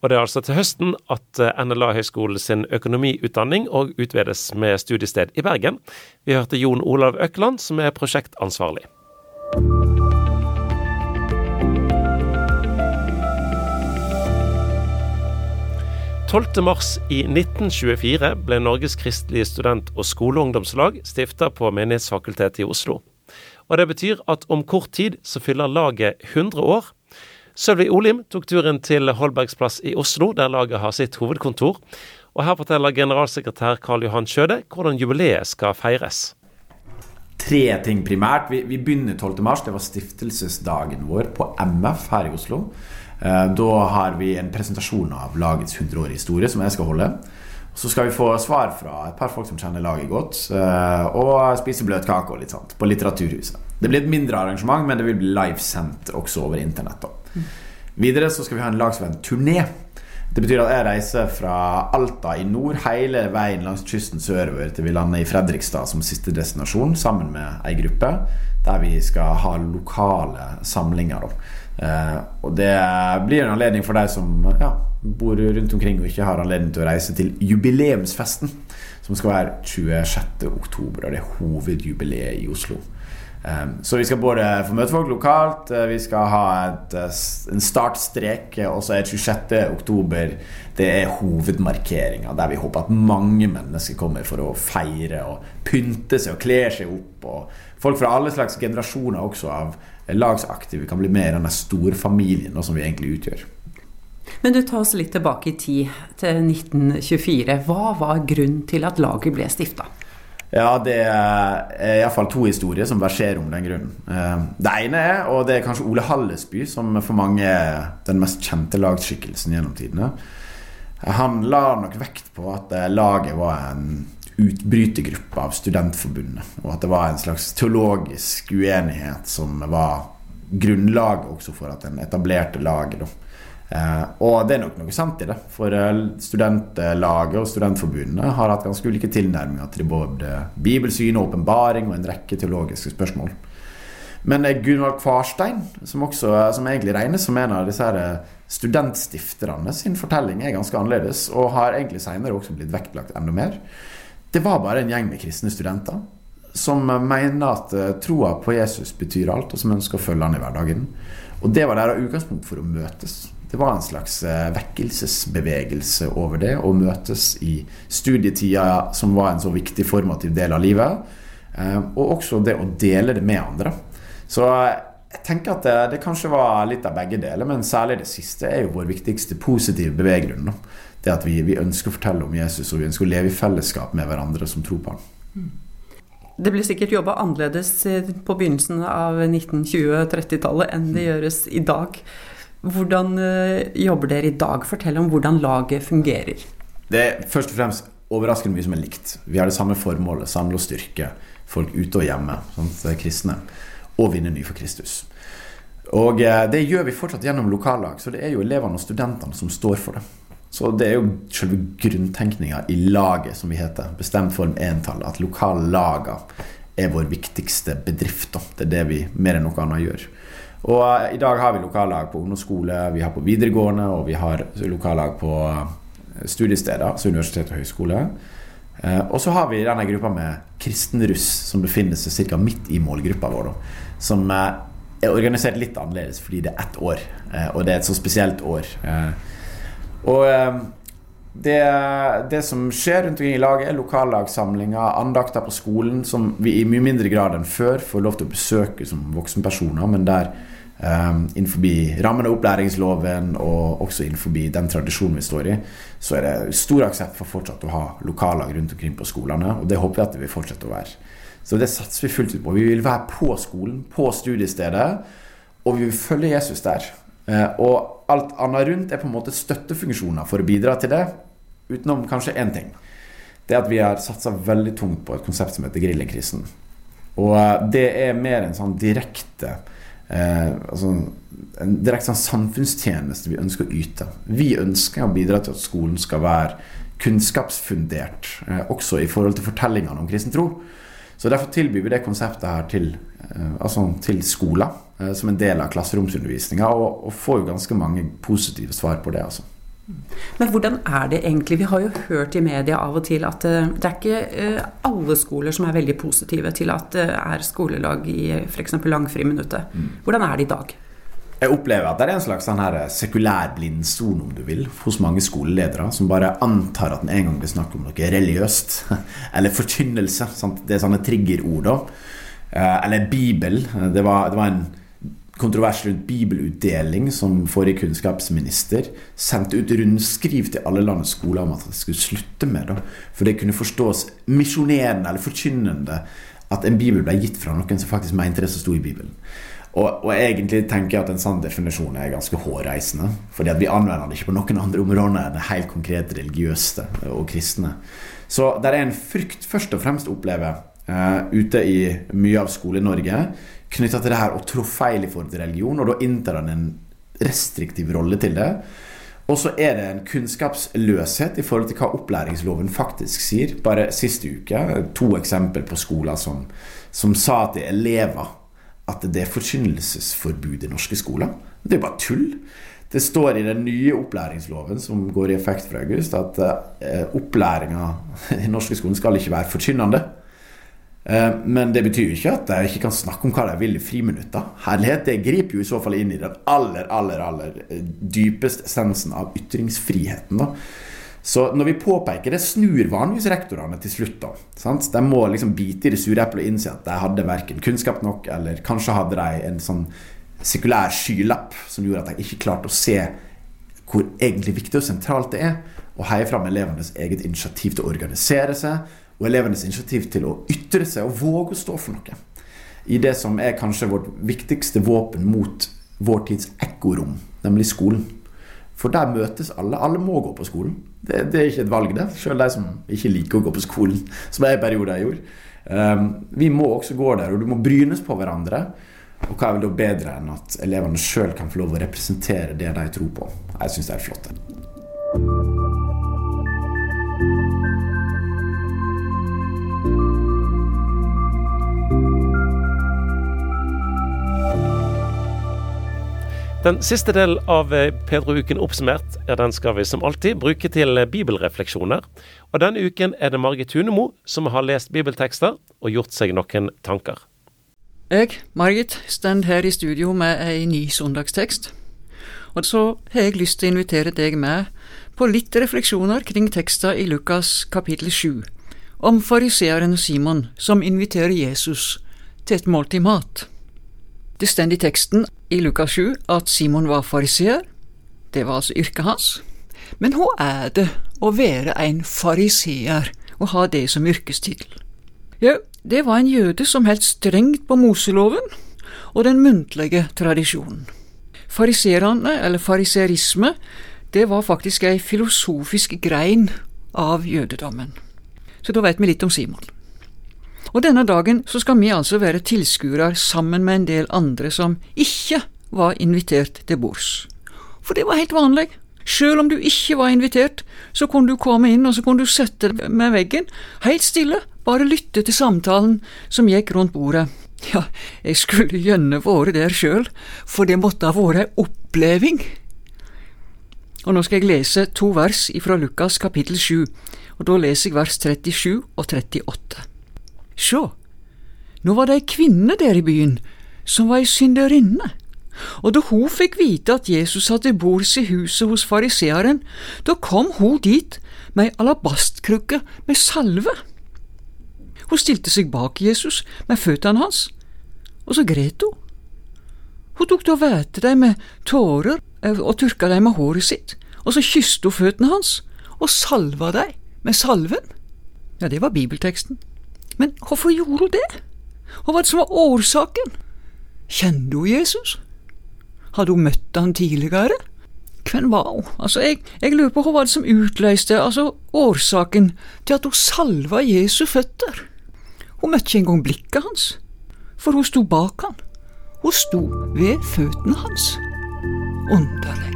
Og Det er altså til høsten at eh, NLA Høgskolen sin økonomiutdanning òg utvides med studiested i Bergen. Vi hørte Jon Olav Økland, som er prosjektansvarlig. 12.3 i 1924 ble Norges kristelige student- og skoleungdomslag stifta på Menighetsfakultetet i Oslo. Og Det betyr at om kort tid så fyller laget 100 år. Sølvi Olim tok turen til Holbergsplass i Oslo, der laget har sitt hovedkontor. Og Her forteller generalsekretær Karl Johan Skjøde hvordan jubileet skal feires. Tre ting primært. Vi, vi begynner 12.3. Det var stiftelsesdagen vår på MF her i Oslo. Eh, da har vi en presentasjon av lagets 100-årige historie som jeg skal holde. Så skal vi få svar fra et par folk som kjenner laget godt, eh, og spise bløtkake og litt sånt på Litteraturhuset. Det blir et mindre arrangement, men det vil bli livesendt også over internett. Mm. Videre så skal vi ha en lagsvenn-turné. Det betyr at jeg reiser fra Alta i nord hele veien langs kysten sørover til vi lander i Fredrikstad som siste destinasjon, sammen med ei gruppe der vi skal ha lokale samlinger. Eh, og det blir en anledning for deg som ja, bor rundt omkring og ikke har anledning til å reise til jubileumsfesten, som skal være 26. oktober, og det er hovedjubileet i Oslo. Um, så vi skal både få møte folk lokalt, uh, vi skal ha et, en startstrek, og så er 26. oktober det er hovedmarkeringa, der vi håper at mange mennesker kommer for å feire og pynte seg og kle seg opp. Og folk fra alle slags generasjoner også av lagsaktive kan bli med i denne storfamilien som vi egentlig utgjør. Men du tar oss litt tilbake i tid, til 1924. Hva var grunnen til at laget ble stifta? Ja, det er iallfall to historier som verserer om den grunnen. Eh, det ene er, og det er kanskje Ole Hallesby, som for mange er den mest kjente lagsskikkelsen gjennom tidene. Han la nok vekt på at laget var en utbrytergruppe av Studentforbundet. Og at det var en slags teologisk uenighet som var grunnlaget også for at en etablerte laget. Eh, og det er nok noe sant i det. For eh, studentlaget og studentforbundene har hatt ganske ulike tilnærminger til både bibelsyn og åpenbaring og en rekke teologiske spørsmål. Men eh, Gunvald Kvarstein, som, også, som egentlig regnes som en av disse her studentstifterne, sin fortelling er ganske annerledes, og har egentlig senere også blitt vektlagt enda mer. Det var bare en gjeng med kristne studenter som mener at troa på Jesus betyr alt, og som ønsker å følge han i hverdagen. Og det var deres utgangspunkt for å møtes. Det var en slags eh, vekkelsesbevegelse over det, å møtes i studietida, som var en så viktig formativ del av livet. Eh, og også det å dele det med andre. Så eh, jeg tenker at det, det kanskje var litt av begge deler, men særlig det siste er jo vår viktigste positive beveggrunn. Det at vi, vi, ønsker å fortelle om Jesus, og vi ønsker å leve i fellesskap med hverandre som tror på ham. Det blir sikkert jobba annerledes på begynnelsen av 1920-30-tallet enn det gjøres i dag. Hvordan eh, jobber dere i dag? Fortell om hvordan laget fungerer. Det er først og fremst overraskende mye som er likt. Vi har det samme formålet, samle og styrke folk ute og hjemme, sånn kristne, og vinne ny for Kristus. Og eh, det gjør vi fortsatt gjennom lokallag, så det er jo elevene og studentene som står for det. Så det er jo selve grunntenkninga i laget, som vi heter. Bestemt form entall. At lokallaga er vår viktigste bedrift. Det er det vi mer enn noe annet gjør. Og uh, i dag har vi lokallag på ungdomsskole, vi har på videregående, og vi har lokallag på eh, studiesteder, altså universitet og høyskole. Uh, og så har vi denne gruppa med kristenruss, som befinner seg ca. midt i målgruppa vår. Som er organisert litt annerledes fordi det er ett år, og det er et så spesielt år. Og det, det, som skjer rundt omkring i laget, er lokallagssamlinger, andakter på skolen, som vi i mye mindre grad enn før får lov til å besøke som voksenpersoner, men der um, innenfor rammen av opplæringsloven og også innenfor den tradisjonen vi står i, så er det stor aksept for fortsatt å ha lokallag rundt omkring på skolene. Og det håper vi at det vil fortsette å være. Så det satser vi fullt ut på. Vi vil være på skolen, på studiestedet, og vi vil følge Jesus der. Uh, og alt annet rundt er på en måte støttefunksjoner for å bidra til det, utenom kanskje én ting. Det er at vi har satsa veldig tungt på et konsept som heter grillingkrisen. Og uh, det er mer en sånn direkte eh, altså en direkte sånn samfunnstjeneste vi ønsker å yte. Vi ønsker å bidra til at skolen skal være kunnskapsfundert, eh, også i forhold til fortellingene om kristen tro. Så Derfor tilbyr vi det konseptet her til, eh, altså til skoler eh, som en del av klasseromsundervisninga, og, og, får jo ganske mange positive svar på det. altså. Men hvordan er det egentlig? Vi har jo hørt i media av og til at eh, det er ikke alle skoler som er veldig positive til at det er skolelag i f.eks. langfriminuttet. Mm. Hvordan er det i dag? Jeg opplever at det er en slags sånn her sekulær blindsone om du vil, hos mange skoleledere, som bare antar at en en gang blir snakk om noe religiøst. [laughs] Eller forkynnelse. Sant? Det er sånne triggerord. da. Eh, eller Bibel. Det var, det var en kontrovers rundt bibelutdeling som forrige kunnskapsminister sendte ut rundskriv til alle landets skoler om at de skulle slutte med. da. For det kunne forstås misjonerende eller forkynnende at en bibel ble gitt fra noen som faktisk mente det som sto i Bibelen. Og, og, egentlig tenker jeg at en sånn definisjon er ganske hårreisende. fordi at vi anvender det ikke på noen andre områder enn det helt konkret religiøse og kristne. Så det er en frykt først og fremst opplever oppleve uh, ute i mye av Skole-Norge knytta til det her å trå feil i forhold til religion, og da inntar han en restriktiv rolle til det. Og så er det en kunnskapsløshet i forhold til hva opplæringsloven faktisk sier. Bare siste uke to eksempler på skoler som, som sa til elever at det er forkynnelsesforbud i norske skoler. Det er jo bare tull. Det står i den nye opplæringsloven som går i effekt fra august, at eh, opplæringa i norske skolen skal ikke være forkynnende. Eh, men det betyr jo ikke at de ikke kan snakke om hva de vil i friminutter. Herlighet, det griper jo i så fall inn i den aller, aller, aller eh, dypeste essensen av ytringsfriheten. da. Så når vi påpeker det, snur vanligvis rektorene til slutt. da, sant? De må liksom bite i det sure eplet og innse at de hadde verken kunnskap nok, eller kanskje hadde de en sånn sekulær skylapp som gjorde at de ikke klarte å se hvor egentlig viktig og sentralt det er å heie fram elevenes eget initiativ til å organisere seg, og elevenes initiativ til å ytre seg og våge å stå for noe. I det som er kanskje vårt viktigste våpen mot vår tids ekkorom, nemlig skolen. For der møtes alle. Alle må gå på skolen. Det, det er ikke et valg, det. Selv de som ikke liker å gå på skolen, [laughs] som jeg i perioder gjorde. Um, vi må også gå der, og du må brynes på hverandre. Og hva er vel da bedre enn at elevene sjøl kan få lov å representere det de tror på? Jeg syns det er flott. Den siste delen av eh, Pedro-uken oppsummert, ja, den skal vi som alltid bruke til eh, bibelrefleksjoner. Og denne uken er det Margit Tunemo som har lest bibeltekster og gjort seg noen tanker. Jeg, Margit, står her i studio med ei ny søndagstekst. Og så har jeg lyst til å invitere deg med på litt refleksjoner kring teksta i Lukas kapittel 7, om fariseeren Simon som inviterer Jesus til et måltid mat. Det står i teksten i Lukas 7 at Simon var fariseer. Det var altså yrket hans. Men hva er det å være en fariseer og ha det som yrkestittel? Jo, det var en jøde som helt strengt på Moseloven og den muntlige tradisjonen. Fariserene, eller fariserisme, det var faktisk ei filosofisk grein av jødedommen. Så da vet vi litt om Simon. Og denne dagen så skal vi altså være tilskuere sammen med en del andre som ikke var invitert til bords. For det var helt vanlig. Sjøl om du ikke var invitert, så kunne du komme inn og så kunne du sette deg med veggen, helt stille, bare lytte til samtalen som gikk rundt bordet. Ja, jeg skulle gjerne vært der sjøl, for det måtte ha vært ei oppleving. Og nå skal jeg lese to vers fra Lukas kapittel 7, og da leser jeg vers 37 og 38. Sjå, nå var det ei kvinne der i byen som var ei synderinne, og da hun fikk vite at Jesus hadde bords i huset hos fariseeren, da kom hun dit med ei alabastkrukke med salve. Hun stilte seg bak Jesus med føttene hans, og så gret hun. Hun tok da væte dem med tårer eh, og tørka dem med håret sitt, og så kysste hun føttene hans og salva dem med salven. Ja, det var bibelteksten. Men hvorfor gjorde hun det? Hva var det som var årsaken? Kjente hun Jesus? Hadde hun møtt han tidligere? Hvem var hun? Altså, jeg, jeg lurer på hva var det som utløste altså årsaken til at hun salva Jesu føtter? Hun møtte ikke engang blikket hans, for hun sto bak han. Hun sto ved føttene hans. Underlig.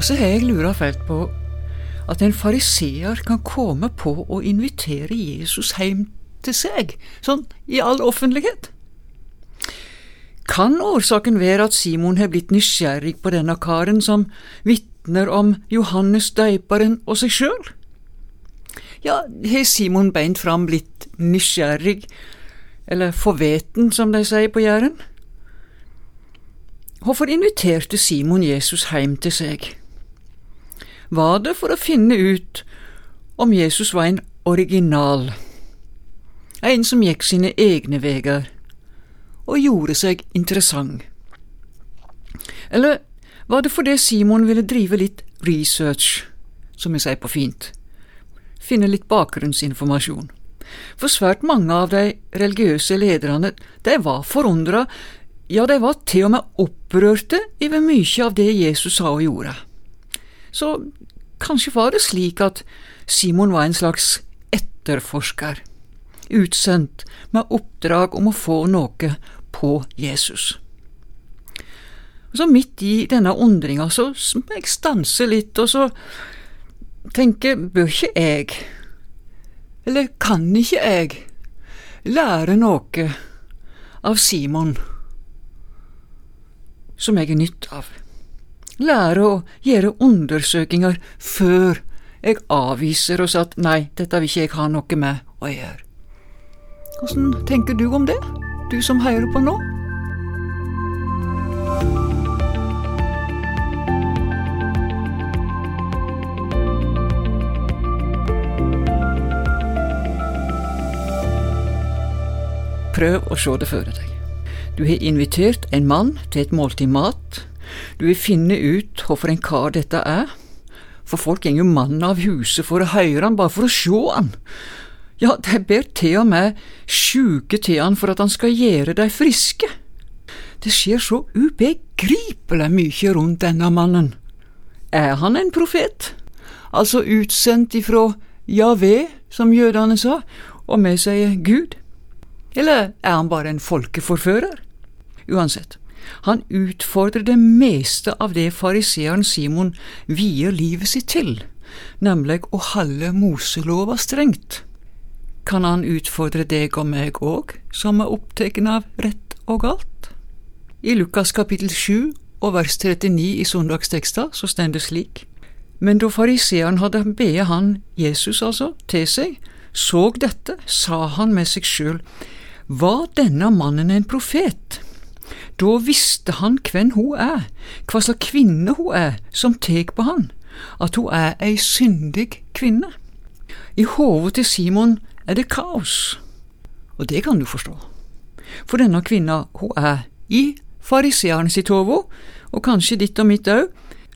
Og så har jeg lura fælt på at en fariseer kan komme på å invitere Jesus hjem til seg, sånn i all offentlighet. Kan årsaken være at Simon har blitt nysgjerrig på denne karen som vitner om Johannes døyperen og seg sjøl? Ja, har Simon beint fram blitt nysgjerrig, eller forveten, som de sier på Jæren? Hvorfor inviterte Simon Jesus hjem til seg? Var det for å finne ut om Jesus var en original, en som gikk sine egne veier og gjorde seg interessant. Eller var det fordi Simon ville drive litt research, som vi sier på fint, finne litt bakgrunnsinformasjon? For svært mange av de religiøse lederne, de var forundra, ja, de var til og med opprørte over mye av det Jesus sa og gjorde. Så kanskje var det slik at Simon var en slags etterforsker, utsendt med oppdrag om å få noe på Jesus. Så midt i denne undringa så må jeg stanse litt, og så tenke, bør ikke jeg, eller kan ikke jeg, lære noe av Simon som jeg er nytt av? Lære å gjøre undersøkinger før jeg avviser og sier at nei, dette vil ikke jeg ha noe med å gjøre. Hvordan tenker du om det, du som hører på nå? Prøv å se det for deg. Du har invitert en mann til et måltid mat. Du vil finne ut hvorfor en kar dette er. For folk går jo mannen av huset for å høre han, bare for å se han. Ja, de ber til og med sjuke til han for at han skal gjøre dei friske. Det skjer så ubegripelig mye rundt denne mannen. Er han en profet? Altså utsendt ifra Javé, som jødene sa, og vi sier Gud? Eller er han bare en folkeforfører? Uansett, han utfordrer det meste av det fariseeren Simon vier livet sitt til, nemlig å holde Moselova strengt. Kan han utfordre deg og meg òg, som er opptatt av rett og galt? I Lukas kapittel 7 og vers 39 i søndagsteksta så står det slik. Men da fariseeren hadde bedt han, Jesus altså, til seg, så dette, sa han med seg sjøl, var denne mannen en profet? Da visste han hvem hun er, hva slags kvinne hun er som tek på han, at hun er ei syndig kvinne. I hodet til Simon er det kaos, og det kan du forstå. For denne kvinna, hun er i fariseeren sitt hode, og kanskje ditt og mitt òg,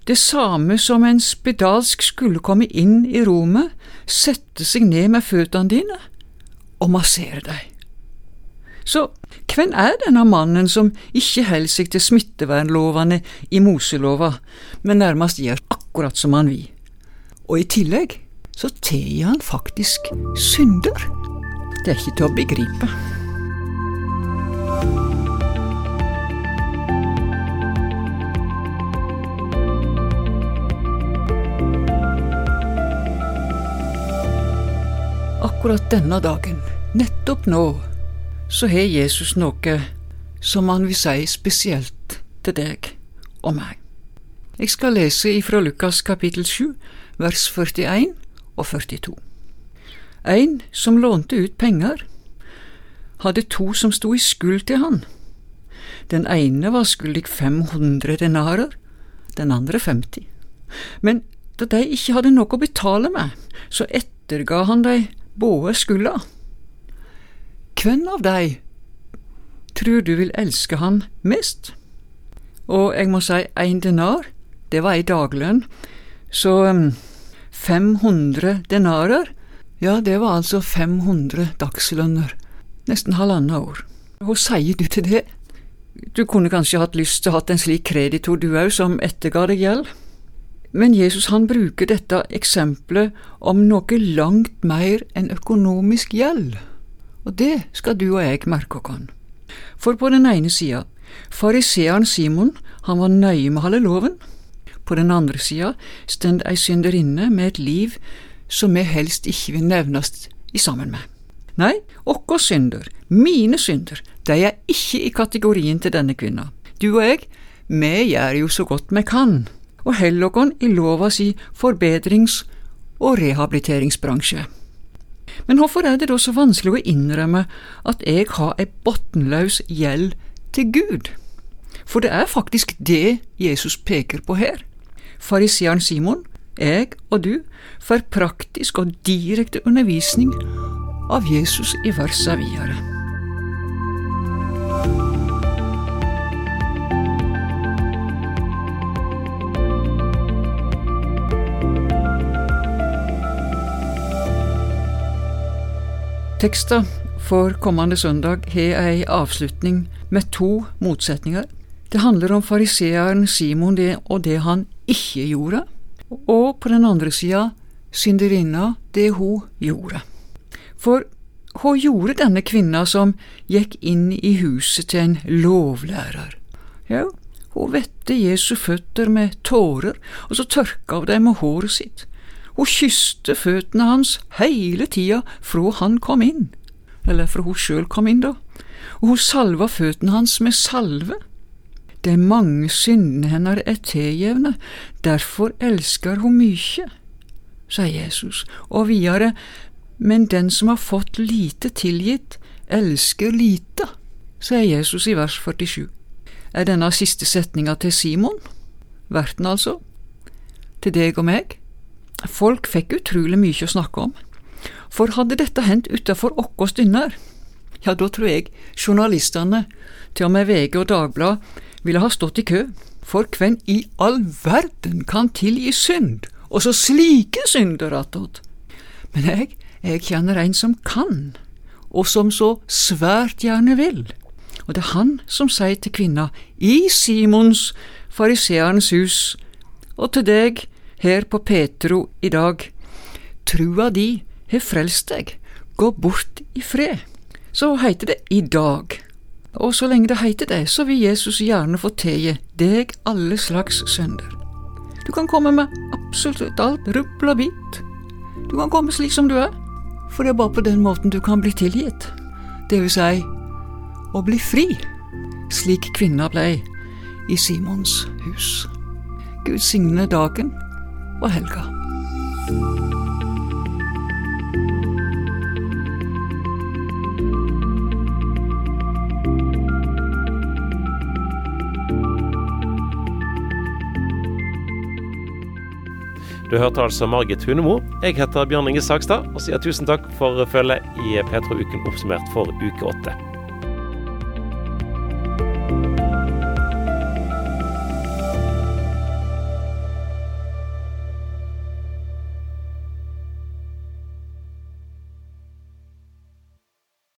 det samme som en spedalsk skulle komme inn i rommet, sette seg ned med føttene dine og massere deg. Så hvem er denne mannen som ikke holder seg til smittevernlovene i Moselova, men nærmest gjør akkurat som han vil? Og i tillegg så tilgir han faktisk synder. Det er ikke til å begripe. Akkurat denne dagen, nettopp nå, så har Jesus noe som han vil si spesielt til deg og meg. Jeg skal lese ifra Lukas kapittel 7, vers 41 og 42. En som lånte ut penger, hadde to som sto i skuld til han. Den ene var skyldig 500 denarer, den andre 50. Men da de ikke hadde noe å betale med, så etterga han de både skylda. Hvem av deg tror du vil elske han mest? Og jeg må si én denar, det var ei daglønn, så 500 denarer, ja, det var altså 500 dagslønner, nesten halvannet år. Hva sier du til det? Du kunne kanskje hatt lyst til å hatt en slik kreditor du òg, som etterga deg gjeld? Men Jesus han bruker dette eksempelet om noe langt mer enn økonomisk gjeld. Og det skal du og jeg merke oss. For på den ene sida, fariseeren Simon, han var nøye med å holde loven. På den andre sida stend ei synderinne med et liv som vi helst ikke vil nevnes i sammen med. Nei, våre synder, mine synder, de er ikke i kategorien til denne kvinna. Du og jeg, vi gjør jo så godt vi kan, og holder oss i lova si forbedrings- og rehabiliteringsbransje. Men hvorfor er det da så vanskelig å innrømme at jeg har ei bunnløs gjeld til Gud? For det er faktisk det Jesus peker på her. Fariseeren Simon, jeg og du får praktisk og direkte undervisning av Jesus i versa videre. Teksta for kommende søndag har ei avslutning med to motsetninger. Det handler om fariseeren Simon det og det han ikke gjorde, og på den andre sida synderinna det hun gjorde. For hva gjorde denne kvinna som gikk inn i huset til en lovlærer? Jo, hun vette Jesu føtter med tårer, og så tørka hun dem med håret sitt. Hun kysste føttene hans hele tida fra han kom inn, eller fra hun sjøl kom inn, da, og hun salva føttene hans med salve. De mange syndene hennes er tilgjevne, derfor elsker hun mykje, sier Jesus, og videre, men den som har fått lite tilgitt, elsker lite, sier Jesus i vers 47. Er denne siste setninga til Simon? Verten, altså? Til deg og meg? Folk fikk utrolig mye å snakke om, for hadde dette hendt utenfor våre dynner, ja, da tror jeg journalistene, til og med VG og Dagbladet, ville ha stått i kø, for hvem i all verden kan tilgi synd, og så slike synder attåt? Men jeg, jeg kjenner en som kan, og som så svært gjerne vil, og det er han som sier til kvinna i Simons, fariseerens hus, og til deg her på Petro i dag, trua di har frelst deg, gå bort i fred. Så heiter det i dag. Og så lenge det heiter det, så vil Jesus gjerne få tilgi deg alle slags synder. Du kan komme med absolutt alt, rubbel og bit. Du kan komme slik som du er, for det er bare på den måten du kan bli tilgitt. Det vil si å bli fri, slik kvinna blei i Simons hus. Gud signe dagen og helga. Du hørte altså Margit Hunemo. Jeg heter Bjørn Inge Sagstad og sier tusen takk for følget i Petro-uken oppsummert for uke åtte.